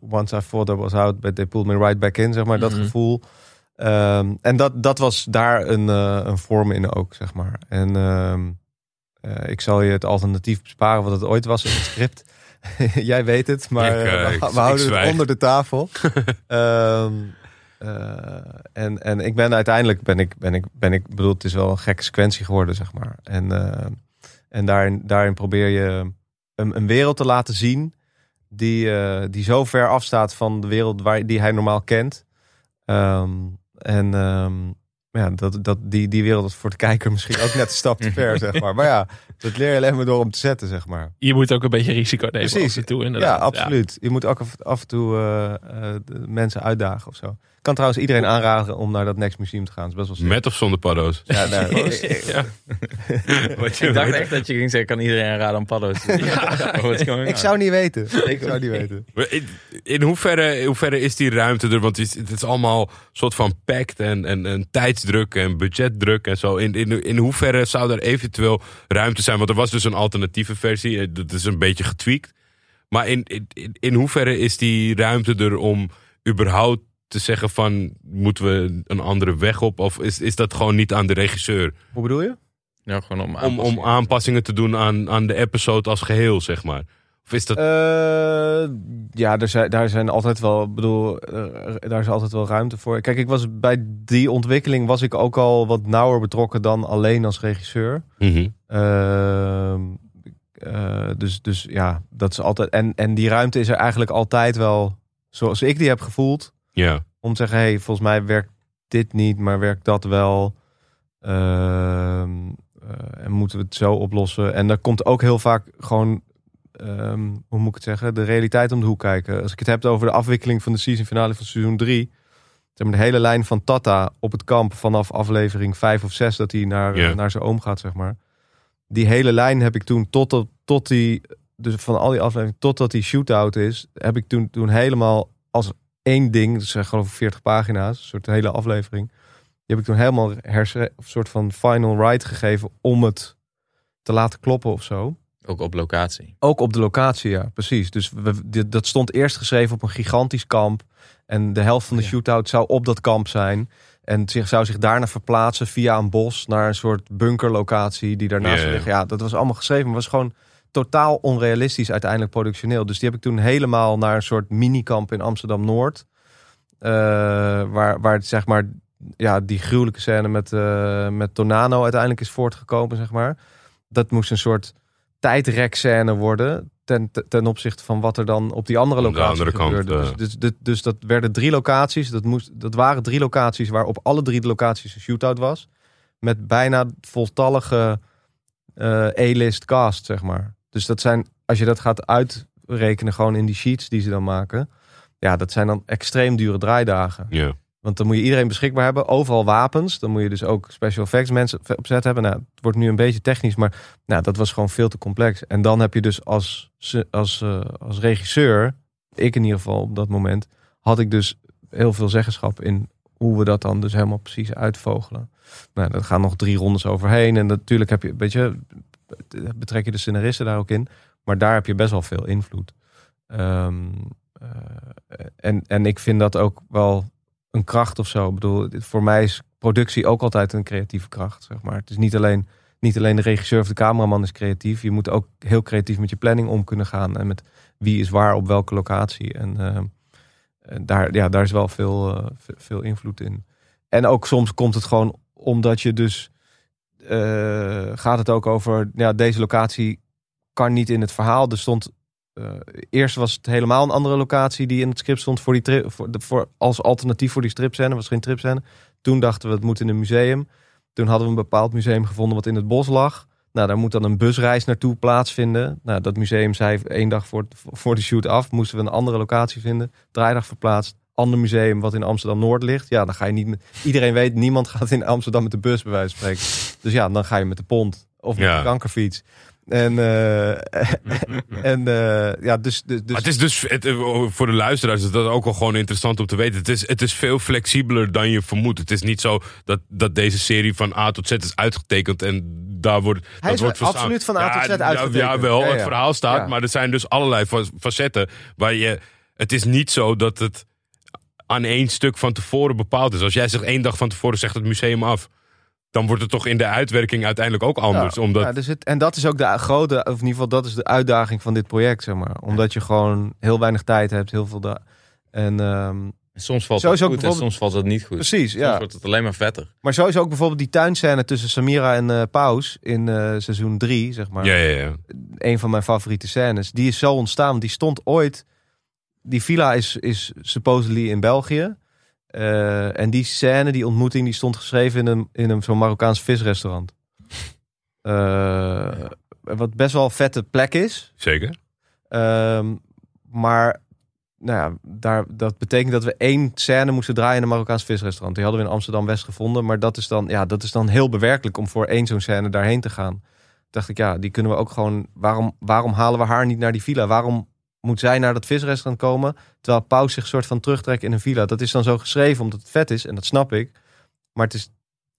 once I thought I was out, but they pulled me right back in, zeg maar, dat Mhm. gevoel. Ehm, en dat, dat was daar een, eh, een vorm in ook, zeg maar. En ehm, eh, ik zal je het alternatief besparen wat het ooit was in het script. Jij weet het, maar Ik, eh, we, ik- we ik houden het onder de tafel. Ehm, eh, en, en ik ben uiteindelijk, ben ik, ben ik, ben ik, bedoel, het is wel een gekke sequentie geworden, zeg maar. En, en daarin, daarin probeer je een, een wereld te laten zien die, die zo ver afstaat van de wereld waar, die hij normaal kent. Ehm, en ehm, ja, dat, dat, die, die wereld is voor de kijker misschien ook net een stap te ver, zeg maar. Maar ja, dat leer je alleen maar door om te zetten, zeg maar. Je moet ook een beetje risico nemen Precies. af en toe Ja, inderdaad. absoluut. Je moet ook af, af en toe eh, eh, mensen uitdagen of zo. Ik kan trouwens iedereen aanraden om naar dat Next Museum te gaan. Is best wel sick. Met of zonder paddo's? Ja, daar- Ja. Wat je Ik dacht weet. echt dat je ging zeggen, kan iedereen aanraden om paddo's te doen. What's going ik zou niet weten. Ik zou niet weten. In, in hoeverre, in hoeverre is die ruimte er? Want het is, het is allemaal soort van pact en, en, en tijdsdruk en budgetdruk en zo. In, in, in hoeverre zou er eventueel ruimte zijn? Want er was dus een alternatieve versie. eh, Dat is een beetje getweakt. Maar in, in, in- in hoeverre is die ruimte er om überhaupt te zeggen van... moeten we een andere weg op? Of is, is dat gewoon niet aan de regisseur? Hoe bedoel je? Ja, gewoon om, Om, om aanpassingen. aanpassingen te doen aan, aan de episode als geheel, zeg maar. Of is dat... Eh, ja, er zijn, daar zijn altijd wel, ik bedoel, eh, daar is altijd wel ruimte voor. Kijk, ik was bij die ontwikkeling was ik ook al wat nauwer betrokken dan alleen als regisseur. Eh, dus, dus ja, dat is altijd. En, en die ruimte is er eigenlijk altijd wel, zoals ik die heb gevoeld, Ja. om te zeggen: hey, volgens mij werkt dit niet, maar werkt dat wel. Ehm, eh, en moeten we het zo oplossen? En daar komt ook heel vaak gewoon, ehm, hoe moet ik het zeggen, de realiteit om de hoek kijken. Als ik het heb over de afwikkeling van de season finale van seizoen 3. Zeg maar de hele lijn van Tata op het kamp vanaf aflevering 5 of 6 dat hij naar, naar zijn oom gaat, zeg maar. Die hele lijn heb ik toen tot, op- tot die, dus van al die afleveringen, totdat die shootout is, heb ik toen, toen helemaal als één ding, dus zeg geloof ik 40 pagina's, een soort hele aflevering. Die heb ik toen helemaal herschre- of soort van final ride gegeven om het te laten kloppen of zo. Ook op locatie. Ook op de locatie, ja, precies. Dus we, dit- dat stond eerst geschreven op een gigantisch kamp. En de helft van de Ja. shootout zou op dat kamp zijn. En zich, zou zich daarna verplaatsen via een bos naar een soort bunkerlocatie die daarnaast liggen. Ja, dat was allemaal geschreven, maar was gewoon totaal onrealistisch uiteindelijk productioneel. Dus die heb ik toen helemaal naar een soort minikamp in Amsterdam Noord Eh, waar, waar het, zeg maar ja, die gruwelijke scène met, eh, met Tonano uiteindelijk is voortgekomen, zeg maar. Dat moest een soort tijdrekscène worden. Ten, ten opzichte van wat er dan op die andere locatie kant, gebeurde. eh. Dus, dus, dus, dus dat werden drie locaties. Dat, moest, dat waren drie locaties waar op alle drie de locaties een shootout was. Met bijna voltallige eh A-list cast, zeg maar. Dus dat zijn, als je dat gaat uitrekenen gewoon in die sheets die ze dan maken. Ja, dat zijn dan extreem dure draaidagen. Ja. Want dan moet je iedereen beschikbaar hebben. Overal wapens. Dan moet je dus ook special effects mensen opzet hebben. Nou, het wordt nu een beetje technisch, maar nou, dat was gewoon veel te complex. En dan heb je dus als, als, eh, als regisseur, ik in ieder geval op dat moment, had ik dus heel veel zeggenschap in hoe we dat dan dus helemaal precies uitvogelen. Nou, dat gaan nog drie rondes overheen. En natuurlijk heb je, weet je, betrek je de scenaristen daar ook in. Maar daar heb je best wel veel invloed. Ehm, eh, en, en ik vind dat ook wel een kracht of zo. Ik bedoel, voor mij is productie ook altijd een creatieve kracht, zeg maar. Het is niet alleen, niet alleen de regisseur of de cameraman is creatief. Je moet ook heel creatief met je planning om kunnen gaan. En met wie is waar op welke locatie. En, eh, daar, ja, daar is wel veel, eh, ve- veel invloed in. En ook soms komt het gewoon omdat je dus... eh, gaat het ook over, ja, deze locatie kan niet in het verhaal. Er stond eh, eerst was het helemaal een andere locatie die in het script stond voor die voor, de, voor, als alternatief voor die stripscène. was geen tripscène. Toen dachten we het moet in een museum. Toen hadden we een bepaald museum gevonden wat in het bos lag. Nou, daar moet dan een busreis naartoe plaatsvinden. Nou, dat museum zei één dag voor, voor de shoot af. Moesten we een andere locatie vinden. Draaidag verplaatst. Ander museum wat in Amsterdam Noord ligt. Ja, dan ga je niet met. Iedereen weet, niemand gaat in Amsterdam met de bus, bij wijze van spreken. Dus ja, dan ga je met de pont of met Ja. de kankerfiets. En, eh, en eh, ja, dus, dus, dus Maar het is dus, het, eh, voor de luisteraars is dat ook wel gewoon interessant om te weten. Het is, het is veel flexibeler dan je vermoedt. Het is niet zo dat, dat deze serie van A tot Z is uitgetekend en daar wordt, Hij dat is wordt verstaan. absoluut van A tot Z ja, uitgetekend. Ja, wel, Ja, ja. het verhaal staat, Ja. maar er zijn dus allerlei fa- facetten waar je... Het is niet zo dat het aan één stuk van tevoren bepaald is. Als jij zegt één dag van tevoren zegt het museum af... dan wordt het toch in de uitwerking uiteindelijk ook anders. Ja, omdat, ja, dus het, en dat is ook de grote, of in ieder geval dat is de uitdaging van dit project, zeg maar. Omdat je gewoon heel weinig tijd hebt, heel veel... Da en, ehm, Soms valt Zo het goed en soms valt het niet goed. precies, Soms ja. wordt het alleen maar vetter. Maar zo is ook bijvoorbeeld die tuinscène tussen Samira en eh Paus in eh, seizoen 3, zeg maar. ja, ja, ja. Een van mijn favoriete scènes. Die is zo ontstaan, want die stond ooit... Die villa is, is supposedly in België. Eh, en die scène, die ontmoeting, die stond geschreven in een, in een zo'n Marokkaans visrestaurant. Eh, Wat best wel een vette plek is. Zeker. Ehm, maar nou ja, daar, dat betekent dat we één scène moesten draaien in een Marokkaans visrestaurant. Die hadden we in Amsterdam-West gevonden. Maar dat is, dan, ja, dat is dan heel bewerkelijk om voor één zo'n scène daarheen te gaan. dacht ik, ja, die kunnen we ook gewoon... Waarom, waarom halen we haar niet naar die villa? Waarom moet zij naar dat visrestaurant komen... terwijl Paus zich soort van terugtrekt in een villa? Dat is dan zo geschreven omdat het vet is. En dat snap ik. Maar het is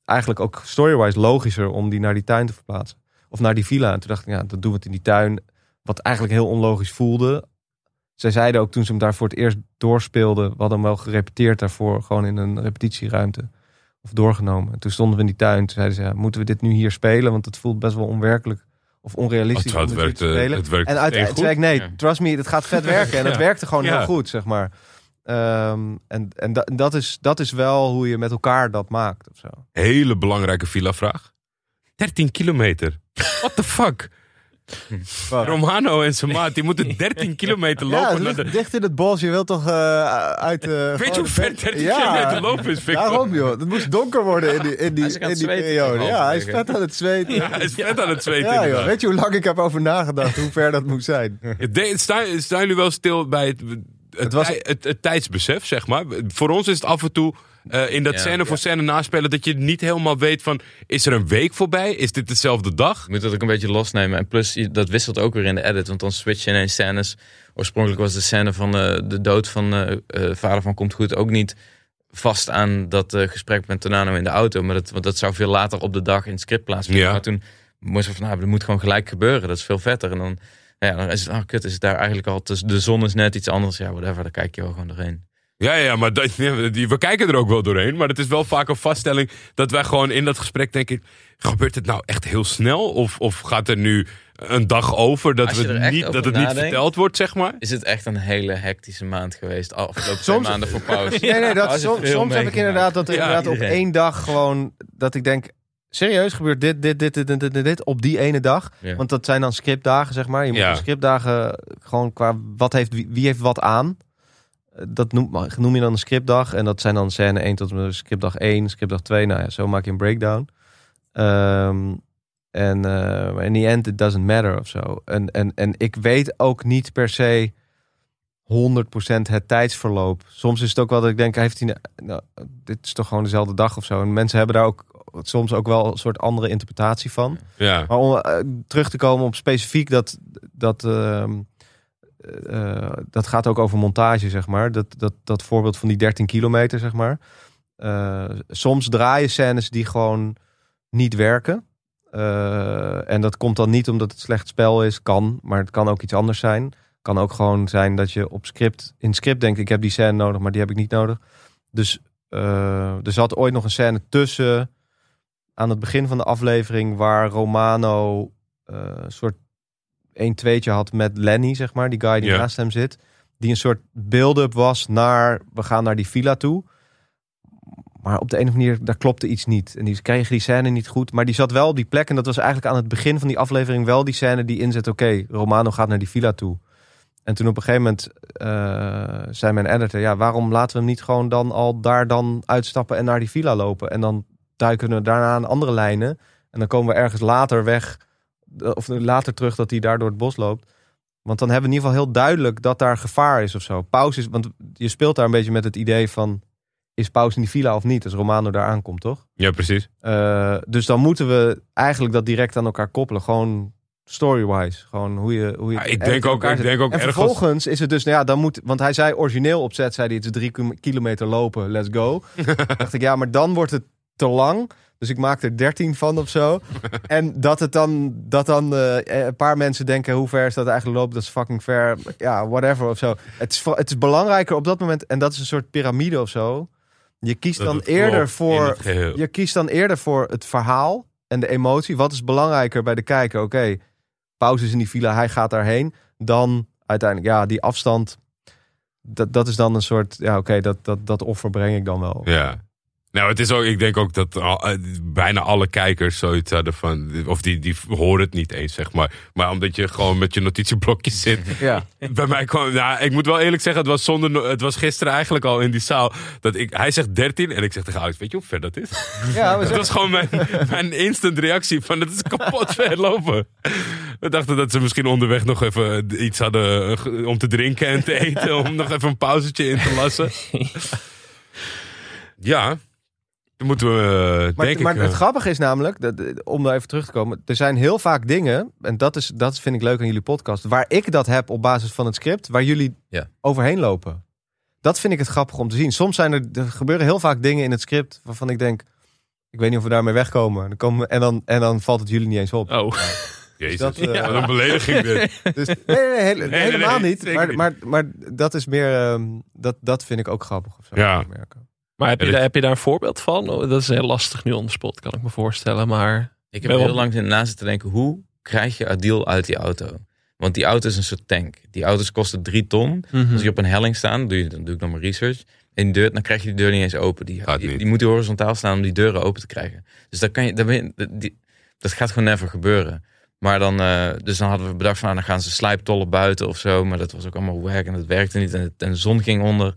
eigenlijk ook story-wise logischer... om die naar die tuin te verplaatsen. Of naar die villa. En toen dacht ik, ja, dat doen we het in die tuin. Wat eigenlijk heel onlogisch voelde. Zij zeiden ook toen ze hem daar voor het eerst doorspeelden. We hadden hem wel gerepeteerd daarvoor. Gewoon in een repetitieruimte. Of doorgenomen. En toen stonden we in die tuin. Toen zeiden ze, moeten we dit nu hier spelen? Want het voelt best wel onwerkelijk. Of onrealistisch Het, het, werkt, het werkt En uiteindelijk nee, Ja. trust me, het gaat vet werken. En het Ja. werkte gewoon Ja. heel goed, zeg maar. Ehm, en en da- dat, is, dat is wel hoe je met elkaar dat maakt. Of zo. Hele belangrijke villa-vraag. 13 kilometer. What the fuck? Romano en zijn maat, die moeten 13 kilometer Ja, lopen. ligt de... dicht in het bos. Je wilt toch eh, uit... eh, Weet je hoe ver bed- 13 Ja. kilometer lopen is, Victor? Daarom joh, het moest donker worden in die, in die, in die periode. Ja, hij is vet aan het zweten. Ja, hij is vet aan het zweten Ja, joh. Weet je hoe lang ik heb over nagedacht hoe ver dat moet zijn? De- Staan, staan jullie wel stil bij het, het, was- het, het tijdsbesef, zeg maar? Voor ons is het af en toe eh, in dat Ja. scène voor scène naspelen... dat je niet helemaal weet van... is er een week voorbij? Is dit dezelfde dag? Je moet dat ook een beetje losnemen. En plus, dat wisselt ook weer in de edit. Want dan switch je ineens scènes. Oorspronkelijk was de scène van eh, de dood van eh, vader van Komt Goed ook niet vast aan dat gesprek met Tonano in de auto. Maar dat, want dat zou veel later op de dag in het script plaatsvinden. Ja. Maar toen moest we van, nou, dat moet gewoon gelijk gebeuren. Dat is veel vetter. En dan, ja, dan is het, ah kut, is het daar eigenlijk al, dus de zon is net iets anders. Ja, whatever, daar kijk je wel gewoon doorheen. Ja, ja, maar dat, we kijken er ook wel doorheen. Maar het is wel vaak een vaststelling dat wij gewoon in dat gesprek denken... gebeurt het nou echt heel snel? Of, of gaat er nu een dag over dat, we er echt niet, over dat het niet verteld wordt, zeg maar. Is het echt een hele hectische maand geweest? Afgelopen twee Soms- maanden voor pauze. Nee, nee, dat, soms, heb ik inderdaad dat er Ja, inderdaad op één dag gewoon dat ik denk, serieus gebeurt dit, dit, dit, dit, dit, dit, dit, op die ene dag. Ja. Want dat zijn dan scriptdagen, zeg maar. Je moet Ja. scriptdagen gewoon qua wat heeft wie, wie heeft wat aan. Eh, Dat noem, noem je dan een scriptdag. En dat zijn dan scène 1 tot en met scriptdag 1, scriptdag 2. Nou ja, zo maak je een breakdown. Ehm, en eh in the end, it doesn't matter of zo. En, en, en ik weet ook niet per se 100% het tijdsverloop. Soms is het ook wel dat ik denk, heeft hij, nou, dit is toch gewoon dezelfde dag of zo. En mensen hebben daar ook soms ook wel een soort andere interpretatie van. Ja, Maar om eh, terug te komen op specifiek dat dat ehm, eh, dat gaat ook over montage, zeg maar. Dat, dat, dat voorbeeld van die 13 kilometer, zeg maar. Eh, soms draaien scènes die gewoon niet werken. Eh, en dat komt dan niet omdat het slecht spel is, kan, maar het kan ook iets anders zijn. Kan ook gewoon zijn dat je op script, in script denkt, ik heb die scène nodig, maar die heb ik niet nodig. Dus eh, er zat ooit nog een scène tussen aan het begin van de aflevering waar Romano eh, een soort 1 2 had met Lenny, zeg maar, die guy die naast hem zit. Die een soort build-up was naar, we gaan naar die villa toe. Maar op de een of andere manier, daar klopte iets niet. En die kregen die scène niet goed. Maar die zat wel op die plek. En dat was eigenlijk aan het begin van die aflevering wel die scène die inzet. Oké, Romano gaat naar die villa toe. En toen op een gegeven moment eh, zei mijn editor... Ja, waarom laten we hem niet gewoon dan al daar dan uitstappen en naar die villa lopen? En dan duiken we daarna aan andere lijnen. En dan komen we ergens later weg. Of later terug dat hij daar door het bos loopt. Want dan hebben we in ieder geval heel duidelijk dat daar gevaar is of zo. Pauze is, want je speelt daar een beetje met het idee van... Is pauze in die villa of niet? Als Romano daar aankomt, toch? ja precies. Eh, dus dan moeten we eigenlijk dat direct aan elkaar koppelen. Gewoon story-wise. Gewoon hoe je, hoe je Ja, ik denk ook, ik denk ook En ergens... vervolgens is het dus, nou ja, dan moet, want hij zei origineel opzet, zei hij het is drie kilometer lopen, let's go. dacht ik, ja, maar dan wordt het te lang. Dus ik maak er 13 van of zo. en dat het dan, dat dan eh, een paar mensen denken, hoe ver is dat eigenlijk lopen? Dat is fucking ver. Ja, whatever of zo. Het is, het is belangrijker op dat moment, en dat is een soort piramide of zo. Je kiest Dat dan eerder voor je kiest dan eerder voor het verhaal en de emotie. Wat is belangrijker bij de kijker? Oké, pauze is in die villa, hij gaat daarheen. Dan uiteindelijk, ja, die afstand. Dat, dat is dan een soort, ja, oké, dat, dat, dat offer breng ik dan wel. Ja. Nou, het is ook, ik denk ook dat al- eh, bijna alle kijkers zoiets hadden van, of die, die horen het niet eens, zeg maar. Maar omdat je gewoon met je notitieblokje zit. Ja, Bij mij kwam, nou, ik moet wel eerlijk zeggen, het was, zonder, het was gisteren eigenlijk al in die zaal. Dat ik, hij zegt 13 en ik zeg tegen Alex, weet je hoe ver dat is? ja Dat was gewoon mijn, mijn instant reactie van, het is kapot ver lopen. We dachten dat ze misschien onderweg nog even iets hadden eh, om te drinken en te eten. om nog even een pauzetje in te lassen. Ja, dan moeten we, eh, maar, denk maar ik... het eh, grappige is namelijk, dat, eh, om daar even terug te komen, er zijn heel vaak dingen, en dat, is, dat vind ik leuk aan jullie podcast, waar ik dat heb op basis van het script, waar jullie Ja. overheen lopen. Dat vind ik het grappig om te zien. Soms zijn er, er gebeuren heel vaak dingen in het script waarvan ik denk, ik weet niet of we daarmee wegkomen. Dan komen we, en, dan, en dan valt het jullie niet eens op. Oh, Jezus, dat, wat een belediging dit. Dus, nee, nee, nee, hele- nee, helemaal nee, niet. Maar, niet. maar, maar dat is meer, ehm, dat, dat vind ik ook grappig. Of zo, Ja. merken. Maar heb je, daar, dit- heb je daar een voorbeeld van? Oh, Dat is heel lastig nu on the spot, kan ik me voorstellen. Maar Ik heb heel wel- lang zitten na zitten denken, hoe krijg je Adil uit die auto? Want die auto is een soort tank. Die auto's kosten drie ton. Mhm. Als je op een helling staat, dan doe, je, dan doe ik nog maar research. En die deur, dan krijg je die deur niet eens open. Die, die, die moet horizontaal staan om die deuren open te krijgen. Dus dat, kan je, dat, ben je- die, dat gaat gewoon never gebeuren. Maar dan, eh, dus dan hadden we bedacht van, nou, dan gaan ze slijptollen buiten of zo. Maar dat was ook allemaal werk en dat werkte niet. En de zon ging onder.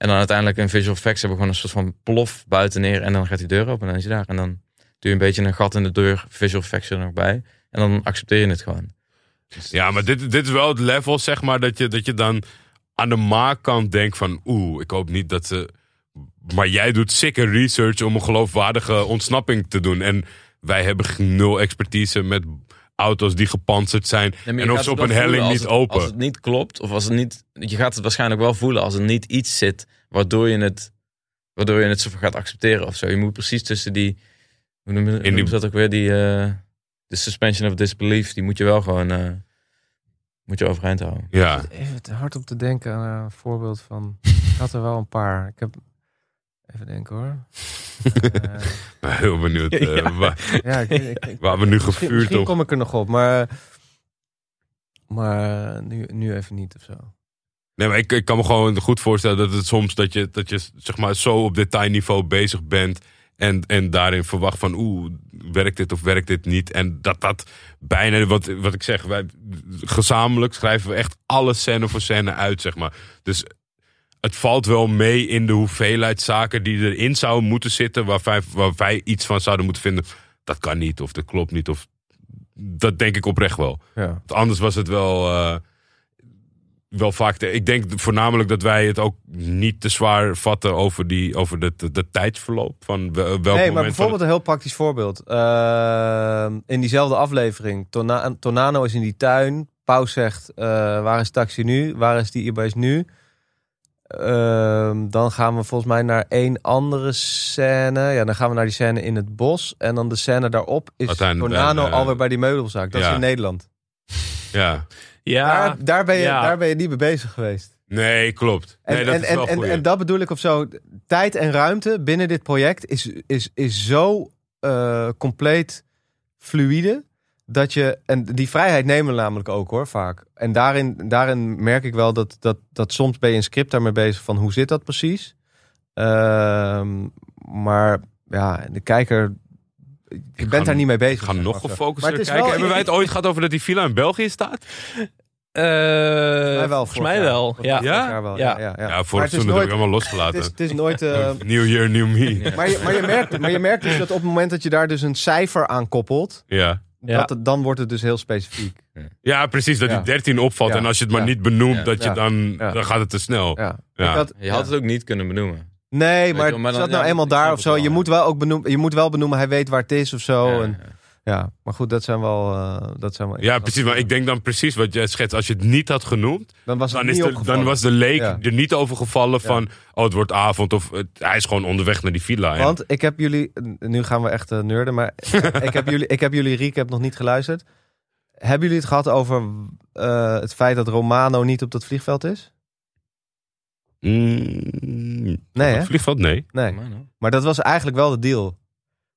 En dan uiteindelijk in visual effects hebben we gewoon een soort van plof buiten neer. En dan gaat die deur open en dan is hij daar. En dan doe je een beetje een gat in de deur, visual effects er nog bij. En dan accepteer je het gewoon. Dus- Ja, maar dit, dit is wel het level, zeg maar, dat je, dat je dan aan de maakkant denkt van... Oeh, ik hoop niet dat ze... Maar jij doet sicker research om een geloofwaardige ontsnapping te doen. En wij hebben nul expertise met auto's die gepantserd zijn. Nee, en of ze op een helling niet het- open. Als het niet klopt, of als het niet. Je gaat het waarschijnlijk wel voelen als er niet iets zit waardoor je het, waardoor je het zo gaat accepteren of zo. Je moet precies tussen die. Hoe noem je, hoe die- dat ook weer? Die. eh, de suspension of disbelief, die moet je wel gewoon. eh, moet je overeind houden. Ja, Even te hard om te denken aan een voorbeeld van... Ik had er wel een paar. Ik heb... Even denken hoor. Eh, maar heel benieuwd eh, Ja. waar, ja, ik, ik, ik- waar we nu misschien, gevuurd misschien op... kom ik er nog op, maar... Maar eh, nu, nu even niet of zo. Nee, maar ik, ik kan me gewoon goed voorstellen dat het soms dat je, dat je zeg maar zo op detailniveau bezig bent. En, en daarin verwacht van oeh, werkt dit of werkt dit niet? En dat dat bijna, wat, wat ik zeg, wij gezamenlijk schrijven we echt alle scène voor scène uit, zeg maar. Dus het valt wel mee in de hoeveelheid zaken die erin zouden moeten zitten, waar wij, waar wij iets van zouden moeten vinden. Dat kan niet, of dat klopt niet, of dat denk ik oprecht wel. Ja. Want anders was het wel, eh, wel vaak. Ik denk voornamelijk dat wij het ook niet te zwaar vatten over, die, over de, de, de tijdsverloop. Van wel- welk Nee, moment maar bijvoorbeeld een heel praktisch voorbeeld. Ehm, in diezelfde aflevering, Tona- Tonano is in die tuin. Paus zegt, eh, waar is taxi nu? Waar is die Ibis nu? Ehm, dan gaan we volgens mij naar één andere scène. Ja, dan gaan we naar die scène in het bos. En dan de scène daarop is Uiteindelijk, eh, alweer bij die meubelzaak. Dat ja. is in Nederland. Ja. Ja, Daar, daar, ben je, ja. daar ben je niet mee bezig geweest. Nee, klopt. En, Nee, dat en, is wel en, en, goed. en dat bedoel ik of zo. Tijd en ruimte binnen dit project is, is, is zo eh, compleet fluïde. Dat je, en die vrijheid nemen we namelijk ook hoor, vaak. En daarin, daarin merk ik wel dat, dat, dat soms ben je een script daarmee bezig van hoe zit dat precies. Ehm, maar ja, de kijker, je ga bent daar niet mee bezig. Ik ga zeg nog gefocust kijken. wel- Hebben wij het ooit gehad over dat die villa in België staat? Eh, Volgens mij wel. volgens mij jaar. wel. Ja. Ja? wel. Ja. Ja, ja, ja. Ja, Maar vorig het is seizoen heb ik Het losgelaten. is, het is nooit... eh, New year, new me. Maar je, maar, je merkt, maar je merkt dus dat op het moment dat je daar dus een cijfer aan koppelt, Ja. Ja. dat het, dan wordt het dus heel specifiek. ja, precies. Dat Ja. die 13 opvalt. Ja. En als je het maar Ja. niet benoemt, Ja. dat je Ja. dan, Ja. dan gaat het te snel. Ja. Ja. Ik had, Je had het ook niet kunnen benoemen. nee, je maar, dan- zat nou ja, eenmaal daar of zo. Je moet, wel ook benoemen, je moet wel benoemen, hij weet waar het is of zo. Ja, En, ja. maar goed, dat zijn wel... eh, dat zijn wel Ja, precies. Maar ik denk dan precies wat jij schetst. Als je het niet had genoemd, Dan was het dan, is de, dan was de leek Ja. er niet over gevallen van... oh, het wordt avond of het- hij is gewoon onderweg naar die villa. Want ik heb jullie... Nu gaan we echt eh, nerden, maar ik, heb jullie, ik heb jullie recap nog niet geluisterd. Hebben jullie het gehad over eh, het feit dat Romano niet op dat vliegveld is? Mm, Nee, hè? het vliegveld? Nee. Nee. Maar. Maar dat was eigenlijk wel de deal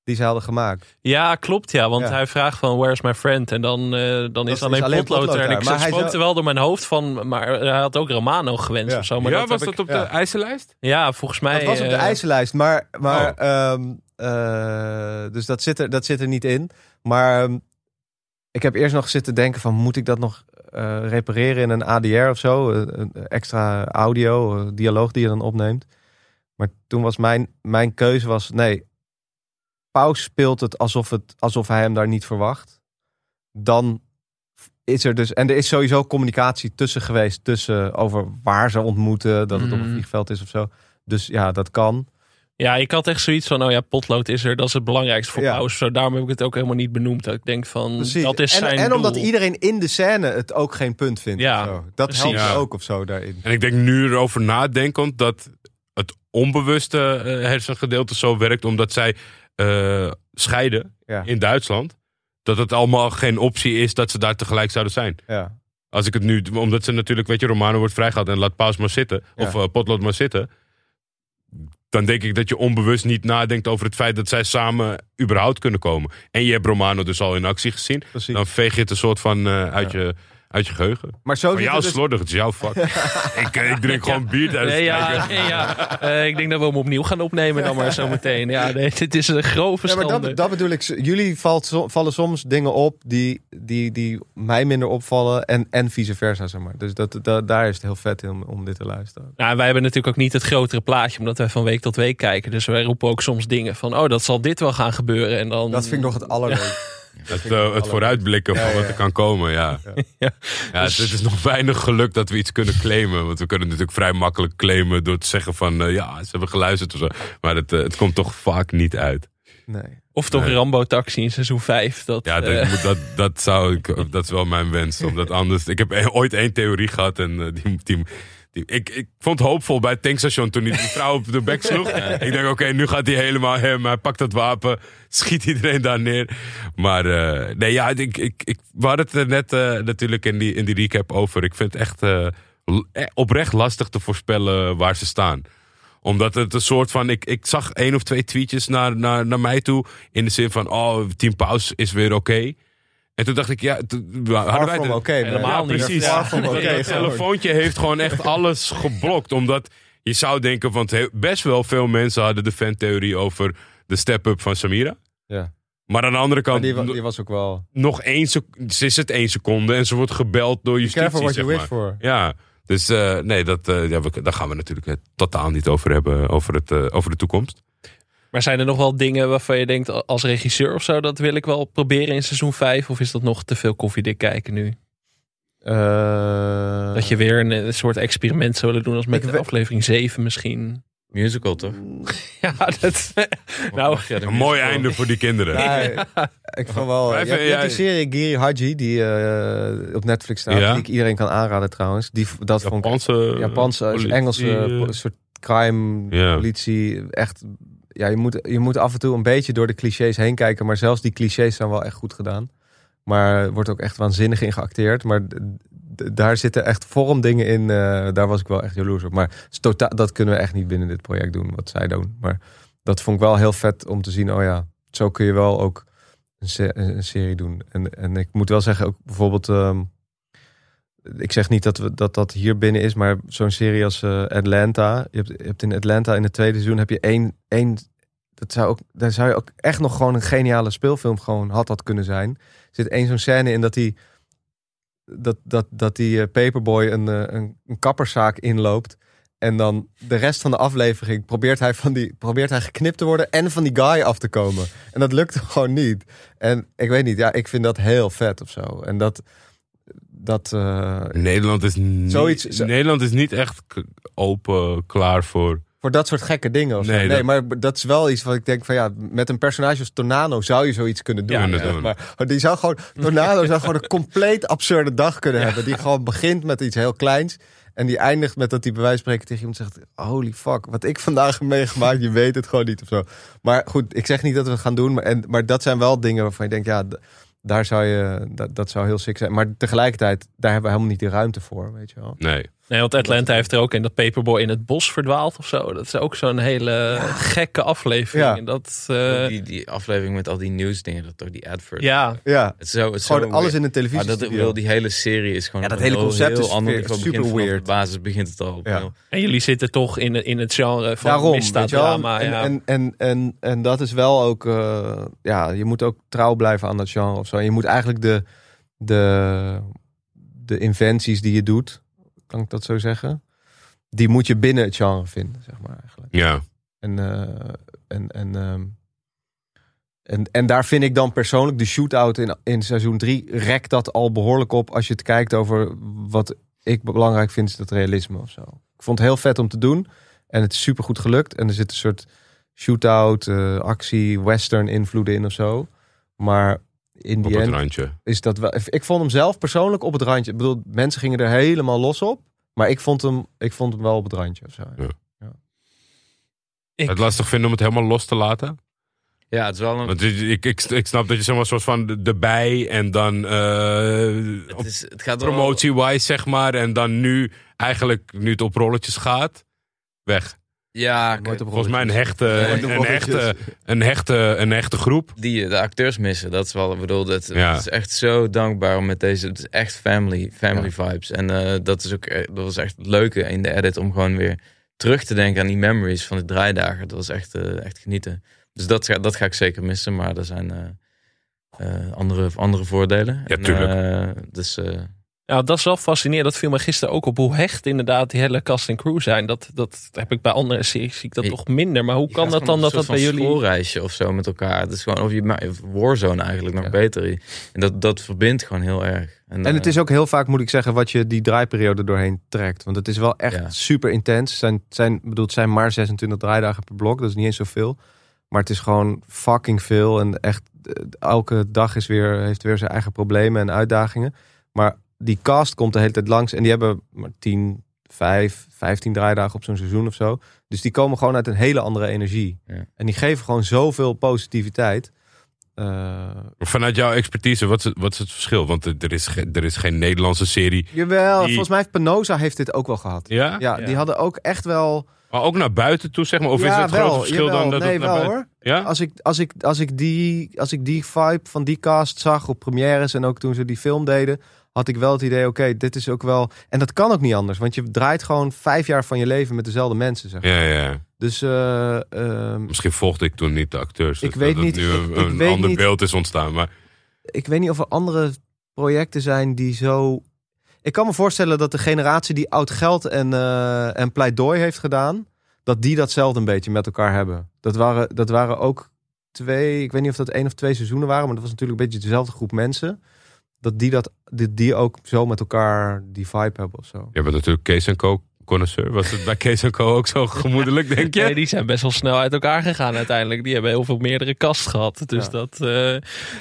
die ze hadden gemaakt. Ja, klopt ja. Want Ja. hij vraagt van where's my friend? En dan, eh, dan is is alleen, alleen potlood potlood er. En ik Maar hij spookte zou- wel door mijn hoofd van, maar hij had ook Romano gewenst Ja. of zo. Maar ja, dat was dat ik- op de ja. eisenlijst? Ja, volgens mij. Dat was op de eh, eisenlijst, maar, maar Oh. ehm, eh, dus dat zit, er, dat zit er niet in. Maar ehm, ik heb eerst nog zitten denken van, moet ik dat nog eh, repareren in een ADR of zo? Een extra audio, dialoog die je dan opneemt. Maar toen was mijn, mijn keuze was, nee, Paus speelt het alsof, het alsof hij hem daar niet verwacht. Dan is er dus, en er is sowieso communicatie tussen geweest, tussen over waar ze ontmoeten, dat het op een Mhm. vliegveld is of zo. Dus ja, dat kan. Ja, ik had echt zoiets van, oh ja, potlood is er. Dat is het belangrijkste voor Ja. Paus. Zo, daarom heb ik het ook helemaal niet benoemd. Dat ik denk van, Precies. dat is en, zijn en omdat iedereen in de scène het ook geen punt vindt. Ja, zo. Dat precies. helpt Ja. ook of zo daarin. En ik denk nu erover nadenkend dat het onbewuste eh, hersengedeelte zo werkt. Omdat zij eh, scheiden Ja. in Duitsland. Dat het allemaal geen optie is dat ze daar tegelijk zouden zijn. Ja. Als ik het nu, omdat ze natuurlijk, weet je, Romano wordt vrijgehaald en laat Paus maar zitten. Ja. Of eh, Potlood maar zitten. Dan denk ik dat je onbewust niet nadenkt over het feit dat zij samen überhaupt kunnen komen. En je hebt Romano dus al in actie gezien. Precies. Dan veeg je het een soort van eh, uit, je, uit je geheugen. maar zo Van zit jou het dus- slordig, het is jouw vak. ik, eh, ik drink gewoon bier tijdens Nee, het ja, nee, ja. Eh, ik denk dat we hem opnieuw gaan opnemen dan maar zo meteen. Ja, nee, dit is een grove Ja, maar dat, dat bedoel ik. Jullie valt, so- vallen soms dingen op die, die, die mij minder opvallen. En, en vice versa, zeg maar. Dus dat, dat, daar is het heel vet om, om dit te luisteren. Ja, wij hebben natuurlijk ook niet het grotere plaatje, omdat wij van week tot week kijken. Dus wij roepen ook soms dingen van, oh, dat zal dit wel gaan gebeuren. En dan, Dat vind ik nog het allerleukste. Het, eh, het vooruitblikken van Ja, ja. wat er kan komen, ja. Ja. ja. het, het is nog weinig geluk dat we iets kunnen claimen. Want we kunnen natuurlijk vrij makkelijk claimen door te zeggen van... eh, ja, ze hebben geluisterd of zo. Maar het, eh, het komt toch vaak niet uit. Nee. Of toch Nee. Rambo-taxi in seizoen 5. Dat, Ja, dat, dat, dat, zou ik, dat is wel mijn wens. Omdat anders... Ik heb e- ooit één theorie gehad en die... die die, ik, ik vond het hoopvol bij het tankstation toen hij die vrouw op de bek sloeg. Ik denk, oké, nu gaat hij helemaal hem. Hij pakt dat wapen, schiet iedereen daar neer. Maar eh, nee, ja, ik, ik, ik, we hadden het er net eh, natuurlijk in die, in die recap over. Ik vind het echt eh, oprecht lastig te voorspellen waar ze staan omdat het een soort van. Ik, ik zag één of twee tweetjes naar, naar, naar mij toe. In de zin van: Oh, Team Paus is weer oké. En toen dacht ik, ja, toen hadden wij de-. Helemaal ja, precies. Ja, gewoon. telefoontje heeft gewoon echt alles geblokt. Omdat je zou denken, want best wel veel mensen hadden de fantheorie over de step-up van Samira. Ja. Maar aan de andere kant, die, die was ook wel... nog één seconde, ze is het één seconde en ze wordt gebeld door justitie. careful what you wish for. Ja, dus eh, nee, dat, eh, ja, we, daar gaan we natuurlijk eh, totaal niet over hebben, over, het, over de toekomst. Maar zijn er nog wel dingen waarvan je denkt als regisseur of zo, dat wil ik wel proberen in seizoen 5? Of is dat nog te veel koffiedik kijken nu? Eh, Dat je weer een, een soort experiment zou willen doen als met aflevering 7 misschien. Musical, toch? Ja, dat... nou, Ja, Een mooi einde voor die kinderen. Nee, ik vond wel. Even, hebt die ja, serie Giri Haji die eh, op Netflix staat, Ja. die ik iedereen kan aanraden trouwens. Die, dat vond ik Japanse, Japanse, politie, Engelse soort crime, Ja. politie. Echt, ja, je moet, je moet af en toe een beetje door de clichés heen kijken, maar zelfs die clichés zijn wel echt goed gedaan. Maar er wordt ook echt waanzinnig in geacteerd. Maar daar zitten echt vormdingen in. eh, daar was ik wel echt jaloers op. Maar totaal, dat kunnen we echt niet binnen dit project doen, wat zij doen. Maar dat vond ik wel heel vet om te zien. Oh ja, zo kun je wel ook een serie doen. En, en ik moet wel zeggen, ook bijvoorbeeld. ehm, ik zeg niet dat, we, dat dat hier binnen is, maar zo'n serie als eh, Atlanta. Je hebt, hebt in Atlanta in het tweede seizoen heb je één. één dat zou ook, daar zou je ook echt nog gewoon een geniale speelfilm gewoon had dat kunnen zijn. Er zit één zo'n scène in dat die, dat, dat, dat die eh, Paperboy een, eh, een, een kapperszaak inloopt. En dan de rest van de aflevering probeert hij, van die, probeert hij geknipt te worden en van die guy af te komen. En dat lukt gewoon niet. En ik weet niet, ja, ik vind dat heel vet of zo. En dat, dat eh, Nederland is, niet, Zoiets- zo- Nederland is niet echt open, klaar voor. voor dat soort gekke dingen of. Nee, Nee, dat- maar dat is wel iets wat ik denk van ja, met een personage als Tornado zou je zoiets kunnen doen. Ja, doen. Maar die zou gewoon, Tornado zou gewoon een compleet absurde dag kunnen hebben. Die gewoon begint met iets heel kleins. En die eindigt met dat hij bij wijze van spreken tegen iemand zegt: Holy fuck, wat ik vandaag heb meegemaakt, je weet het gewoon niet of zo. Maar goed, ik zeg niet dat we het gaan doen, maar, en, maar dat zijn wel dingen waarvan je denkt: ja, daar zou je, dat, dat zou heel sick zijn. Maar tegelijkertijd, daar hebben we helemaal niet de ruimte voor, weet je wel. Nee. Nee, want Atlanta heeft er ook in dat Paperboy in het bos verdwaald of zo. Dat is ook zo'n hele gekke aflevering. Ja. En dat, eh, die, die aflevering met al die nieuwsdingen, dat toch die advert. ja, Ja, Het is zo, het is gewoon zo alles weird. in een Maar televisie. dat, ik bedoel, die hele serie is gewoon Ja, dat hele heel- concept heel is ander weer niveau. super weird. De basis begint het al. Ja. en jullie zitten toch in, het- in het genre van Daarom, wel. misdaaddrama. En, Ja. en, en, en, en dat is wel ook, eh, ja, je moet ook trouw blijven aan dat genre of zo. En je moet eigenlijk de, de, de inventies die je doet, kan ik dat zo zeggen? Die moet je binnen het genre vinden, zeg maar eigenlijk. Ja. En, eh, en, en, ehm, en, en daar vind ik dan persoonlijk de shootout in, in seizoen 3 rekt dat al behoorlijk op als je het kijkt over wat ik belangrijk vind, is dat realisme of zo. Ik vond het heel vet om te doen en het is super goed gelukt. En er zit een soort shootout, eh, actie, western invloeden in of zo. Maar in Op die end randje. is dat wel. Ik vond hem zelf persoonlijk op het randje. Ik bedoel, mensen gingen er helemaal los op. Maar ik vond hem, ik vond hem wel op het randje of zo. Ja. Ik- Het lastig vinden om het helemaal los te laten. Ja, het is wel een... Want ik, ik, ik, snap dat je zeg maar, een soort van de- erbij en dan eh, Het, is, het gaat wel... promotie-wise, zeg maar. En dan nu eigenlijk, nu het op rolletjes gaat, weg. Ja, Volgens mij een hechte, een, een hechte, een, hechte, een hechte groep. die de acteurs missen. Dat is wel, ik bedoel, dat, Ja. het is echt zo dankbaar om met deze. Het is echt family, family vibes. En eh, dat is ook, eh, dat was echt het leuke in de edit om gewoon weer terug te denken aan die memories van de draaidagen. Dat was echt, eh, echt genieten. Dus dat, ga- dat ga ik zeker missen, maar er zijn eh, eh, andere, andere voordelen. Ja, En, tuurlijk. eh, dus eh, Ja, dat is wel fascinerend. Dat viel me gisteren ook op hoe hecht inderdaad die hele cast en crew zijn. Dat, dat heb ik bij andere series zie ik dat Je- toch minder. Maar hoe kan dat dan dat dat een bij jullie... schoolreisje of zo met elkaar. Het is gewoon, of je Warzone eigenlijk nog Ja. beter. En dat, dat verbindt gewoon heel erg. En het eh, is ook heel vaak, moet ik zeggen, wat je die draaiperiode doorheen trekt. Want het is wel echt Ja. super intens. Het zijn, zijn, bedoel, het zijn maar 26 draaidagen per blok. Dat is niet eens zoveel. Maar het is gewoon fucking veel. En echt, eh, elke dag is weer, heeft weer zijn eigen problemen en uitdagingen. Maar die cast komt de hele tijd langs. En die hebben maar 10, 5, 15 draaidagen op zo'n seizoen of zo. Dus die komen gewoon uit een hele andere energie. Ja. En die geven gewoon zoveel positiviteit. Eh, Vanuit jouw expertise, wat is, het- wat is het verschil? Want er is, ge- er is geen Nederlandse serie. jawel, Die- volgens mij heeft Penosa heeft dit ook wel gehad. Ja? Ja, Ja. die hadden ook echt wel. Maar ook naar buiten toe, zeg maar? Of is het grote verschil jawel. dan dat nee, het naar wel buiten... hoor. Ja? als ik, als, ik, als, ik die, als ik die vibe van die cast zag op premières en ook toen ze die film deden, had ik wel het idee, oké, dit is ook wel... En dat kan ook niet anders, want je draait gewoon vijf jaar van je leven met dezelfde mensen, zeg maar. Ja, ja. Dus eh, ehm, Misschien volgde ik toen niet de acteurs. Ik dus weet dat niet, nu een, ik- ik een weet ander niet- beeld is ontstaan. Maar ik weet niet of er andere projecten zijn die zo... Ik kan me voorstellen dat de generatie die oud geld en, eh, en pleidooi heeft gedaan, dat die datzelfde een beetje met elkaar hebben. Dat waren, dat waren ook twee, ik weet niet of dat één of twee seizoenen waren, maar dat was natuurlijk een beetje dezelfde groep mensen. Dat die, dat, die, die ook zo met elkaar die vibe hebben of zo. je bent natuurlijk Kees Co. connoisseur. Was het bij Kees Co. ook zo gemoedelijk, denk je? Nee, die zijn best wel snel uit elkaar gegaan uiteindelijk. Die hebben heel veel meerdere kast gehad. Dus Ja. dat. eh,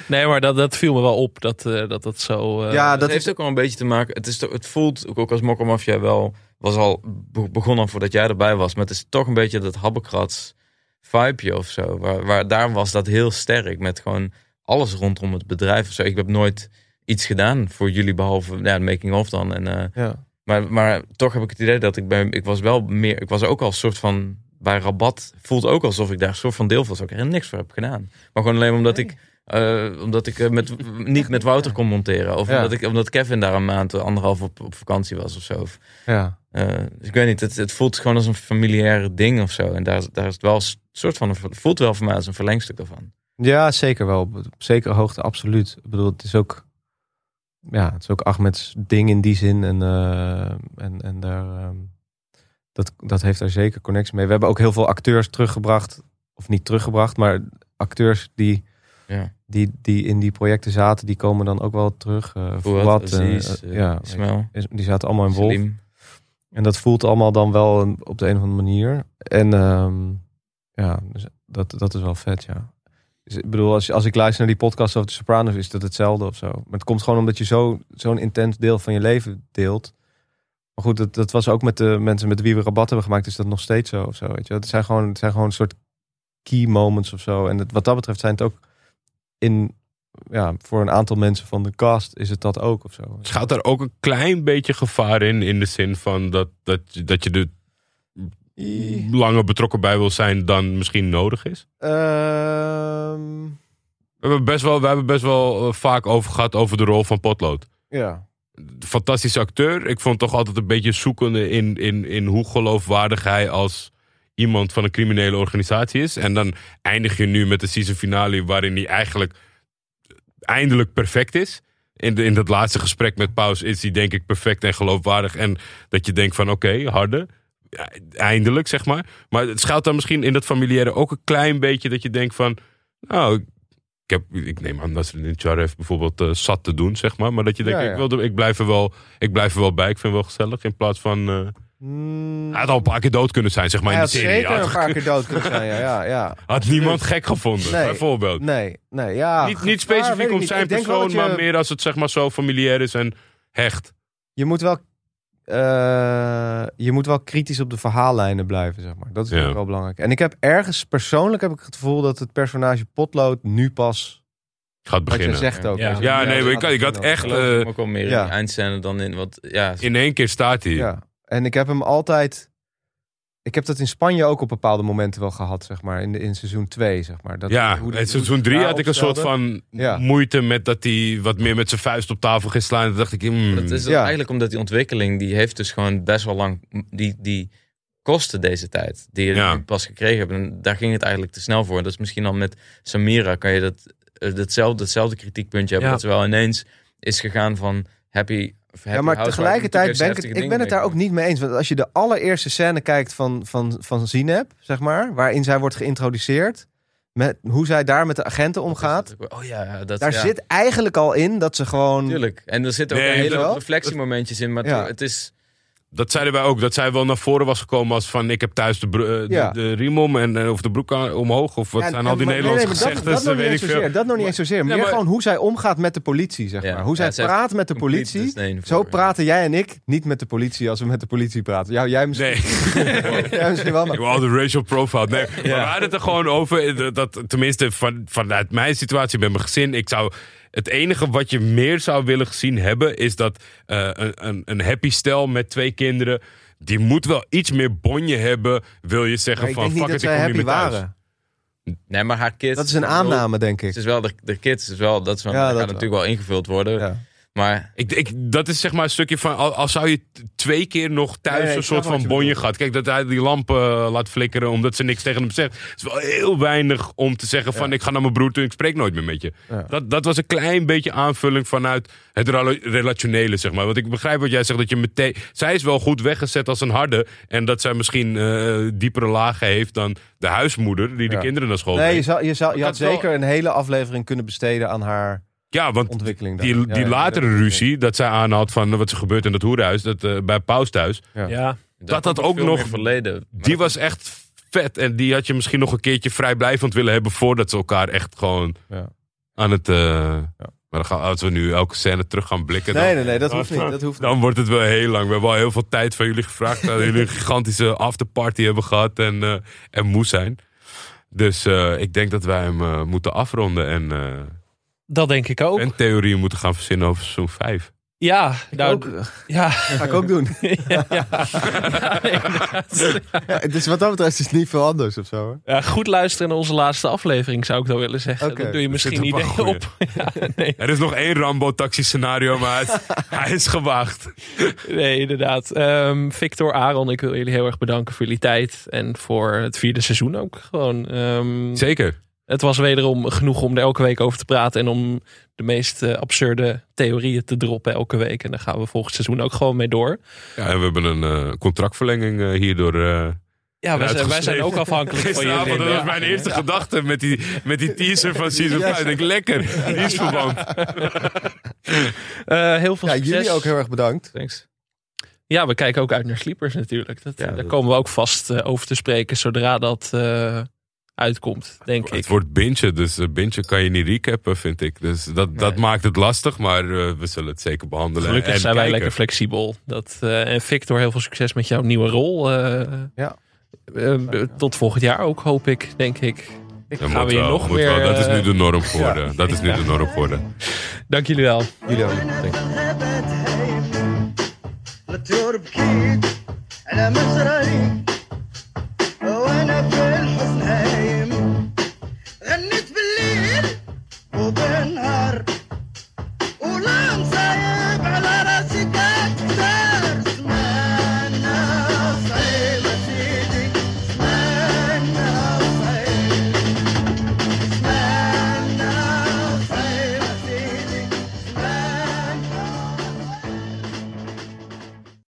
nee, maar dat, dat viel me wel op. Dat eh, dat, dat zo. eh, ja, dat dat heeft is ook wel een beetje te maken. Het, is, toch- het voelt ook, ook als Mokkermafia wel. Was al be- begonnen voordat jij erbij was. Maar het is toch een beetje dat habbekrats vibeje of zo. Waar, waar, daar was dat heel sterk. Met gewoon alles rondom het bedrijf of zo. Ik heb nooit iets gedaan voor jullie. Behalve ja, de making of dan. En, eh, ja. maar, maar toch heb ik het idee dat ik bij. Ik was wel meer. Ik was ook al een soort van. Bij Rabat voelt ook alsof ik daar een soort van deel van was. Ook er niks voor heb gedaan. Maar gewoon alleen omdat ik. eh, omdat ik eh, met, niet met Wouter kon monteren. Of Ja. omdat, ik, omdat Kevin daar een maand, anderhalf op, op vakantie was of zo. Of, ja. dus ik weet niet, het, het voelt gewoon als een familiaire ding of zo. En daar, is- daar is het wel een soort van, het voelt wel voor mij als een verlengstuk daarvan. Ja, zeker wel. Op zekere hoogte, absoluut. Ik bedoel, het is ook, ja, het is ook Ahmeds ding in die zin. En, eh, en, en daar, ehm, dat, dat heeft daar zeker connectie mee. We hebben ook heel veel acteurs teruggebracht. Of niet teruggebracht, maar acteurs die, Ja. die, die in die projecten zaten, die komen dan ook wel terug. Uh, Fouad, Aziz, eh, ja, Ismail, die zaten allemaal in Wolf. En dat voelt allemaal dan wel op de een of andere manier. En ehm, ja, dus dat, dat is wel vet, ja. Ik bedoel, als, als ik luister naar die podcast over de Sopranos, is dat hetzelfde of zo. Maar het komt gewoon omdat je zo- zo'n intens deel van je leven deelt. Maar goed, dat, dat was ook met de mensen met wie we rabat hebben gemaakt, is dat nog steeds zo of zo. Weet je? Het zijn gewoon, het zijn gewoon een soort key moments of zo. En wat dat betreft zijn het ook in, ja, voor een aantal mensen van de cast is het dat ook of zo. Schuilt daar ook een klein beetje gevaar in? In de zin van dat, dat, dat je er langer betrokken bij wil zijn dan misschien nodig is? Ehm, We hebben best wel, we hebben best wel eh, vaak over gehad over de rol van Potlood. ja. Fantastische acteur. Ik vond toch altijd een beetje zoekende in, in, in hoe geloofwaardig hij als iemand van een criminele organisatie is. En dan eindig je nu met de season finale waarin hij eigenlijk eindelijk perfect is. In, de, in dat laatste gesprek met Paus is hij denk ik perfect en geloofwaardig. En dat je denkt van oké, harde. Eindelijk, zeg maar. Maar het schuilt dan misschien in dat familiaire ook een klein beetje dat je denkt van... Nou, ik, heb, ik neem aan dat ze in heeft bijvoorbeeld eh, zat te doen, zeg maar. Maar dat je denkt, Ja, ja. Ik, wil, ik, blijf er wel, ik blijf er wel bij. Ik vind het wel gezellig. In plaats van... Mm, hij had al een paar keer dood kunnen zijn, zeg maar, hij in had de serie. zeker Had, een paar keer dood kunnen zijn, ja. ja, ja. had niemand gek gevonden, Nee. bijvoorbeeld. Nee, nee, ja. niet, niet specifiek om zijn persoon, je- maar meer als het zeg maar zo familiair is en hecht. Je moet wel... eh, je moet wel kritisch op de verhaallijnen blijven, zeg maar. Dat is Ja. ik wel belangrijk. En ik heb ergens, persoonlijk heb ik het gevoel dat het personage Potlood nu pas, Gaat wat je beginnen. zegt ook. Ja. Ja, nu nee, ik, had echt... Eh, ik ook wel meer ja. in die eindscène dan in wat... Ja, in één keer staat hij. Ja, en ik heb hem altijd... Ik heb dat in Spanje ook op bepaalde momenten wel gehad, zeg maar. In, de, in seizoen 2, zeg maar. Dat, Ja, hoe die- in seizoen die 3 daar had ik een soort van Ja. moeite met dat hij wat meer met zijn vuist op tafel ging slaan. Toen dacht ik, hmm, Dat is Ja. eigenlijk omdat die ontwikkeling, die heeft dus gewoon best wel lang, die, die kostte deze tijd. Die je Ja. pas gekregen hebt. En daar ging het eigenlijk te snel voor. Dat is misschien al met Samira, kan je dat, eh, datzelfde, datzelfde kritiekpuntje hebben. Ja. Dat ze wel ineens is gegaan van happy Ja, maar tegelijkertijd ben ik het, ik ben het daar ook niet mee eens. Want als je de allereerste scène kijkt van, van, van Zineb, zeg maar, waarin zij wordt geïntroduceerd, met hoe zij daar met de agenten omgaat, Oh ja, dat daar ja. zit eigenlijk al in dat ze gewoon... Tuurlijk. En er zitten ook Nee, een hele reflectiemomentjes in. Maar Ja. het is... dat zeiden wij ook. Dat zij wel naar voren was gekomen als van ik heb thuis de, bro- eh, de, Ja. de riem om en, eh, of de broek omhoog. Of wat Ja, zijn al die Nederlandse nee, nee, maar gezegden. dat, weet niet ik eens veel. zozeer, dat nog niet eens zozeer. Meer maar- gewoon hoe zij omgaat met de politie, zeg Ja. maar. Hoe Ja, zij praat met de politie. Zo praten jij en ik niet met de politie als we met de politie praten. Ja, jij misschien, Nee. jij misschien wel, maar... Ik wil al de racial profile. Nee, maar we hadden het er gewoon over. Dat, dat, tenminste, van, vanuit mijn situatie met mijn gezin. Ik zou, het enige wat je meer zou willen gezien hebben. Is dat eh, een, een, een happy stel met twee kinderen. Die moet wel iets meer bonje hebben. Wil je zeggen Maar ik van denk niet fuck dat it, ik zij kom niet happy meer thuis. waren. Nee, maar haar kids... Dat is een aanname, denk ik. Het is wel de, de kids, is wel, dat, is wel, Ja, dat dat wel. natuurlijk wel ingevuld worden. Ja. Maar Ik, ik, dat is zeg maar een stukje van, al, al zou je twee keer nog thuis Nee, nee, een soort van je bonje bedoelt. gaat. Kijk, dat hij die lampen eh, laat flikkeren omdat ze niks tegen hem zegt. Het is wel heel weinig om te zeggen van Ja. ik ga naar mijn broer toe en ik spreek nooit meer met je. Ja. Dat, dat was een klein beetje aanvulling vanuit het rela- relationele, zeg maar. Want ik begrijp wat jij zegt, dat je meteen... Zij is wel goed weggezet als een harde. En dat zij misschien eh, diepere lagen heeft dan de huismoeder die de Ja. kinderen naar school Nee, je, zou, je, zou, je had wel- zeker een hele aflevering kunnen besteden aan haar Ja, want die, die ja, latere ja. ruzie dat zij aanhad van wat er gebeurt in dat hoerhuis, dat, eh, bij Paus thuis... Ja. Ja, Dat had ook nog- verleden. Die was echt vet. En die had je misschien nog een keertje vrijblijvend willen hebben voordat ze elkaar echt gewoon Ja. aan het. eh, Maar dan gaan, als we nu elke scène terug gaan blikken, dan, Nee, nee, nee, dat hoeft niet. Dat hoeft niet. dan wordt het wel heel lang. We hebben al heel veel tijd van jullie gevraagd. Dat jullie een gigantische afterparty hebben gehad en, eh, en moe zijn. Dus eh, ik denk dat wij hem moeten afronden en, eh dat denk ik ook. en theorieën moeten gaan verzinnen over seizoen 5. Ja, nou, Ook, ja. ga ik ook doen. ja, ja. Ja, inderdaad. Ja, dus wat dat betreft is het niet veel anders of zo. Hoor. Ja, goed luisteren naar onze laatste aflevering, zou ik dan willen zeggen. Dan doe je misschien ideeën op. Ja, nee, Er is nog één Rambo-taxi scenario, maar hij is, hij is gewaagd. nee, inderdaad. Ehm, Victor, Aaron, ik wil jullie heel erg bedanken voor jullie tijd. En voor het vierde seizoen ook gewoon. Ehm, Zeker. Het was wederom genoeg om er elke week over te praten. En om de meest eh, absurde theorieën te droppen elke week. En daar gaan we volgend seizoen ook gewoon mee door. Ja, en we hebben een eh, contractverlenging eh, hierdoor. eh, Ja, wij zijn, wij zijn Uitgeschreven. ook afhankelijk van Gisteravond, jullie. dat was Ja. mijn eerste gedachte met die, met die teaser van Season 5. Ik denk, lekker, die is verband. Eh, heel veel Ja, succes. jullie ook heel erg bedankt. Thanks. Ja, we kijken ook uit naar Sleepers natuurlijk. Dat, Ja, daar dat- komen we ook vast over te spreken zodra dat eh, uitkomt, denk ik. Het wordt bintje, dus eh, bintje kan je niet recappen, vind ik. Dus dat, dat maakt het lastig, maar eh, we zullen het zeker behandelen. Gelukkig en zijn wij lekker flexibel. Dat, eh, en Victor, heel veel succes met jouw nieuwe rol. Ja. tot volgend jaar ook, hoop ik, denk ik. Ik gaan ga weer nog meer... Dat is nu de norm geworden. Dat is nu de norm geworden. Dank jullie wel. Jullie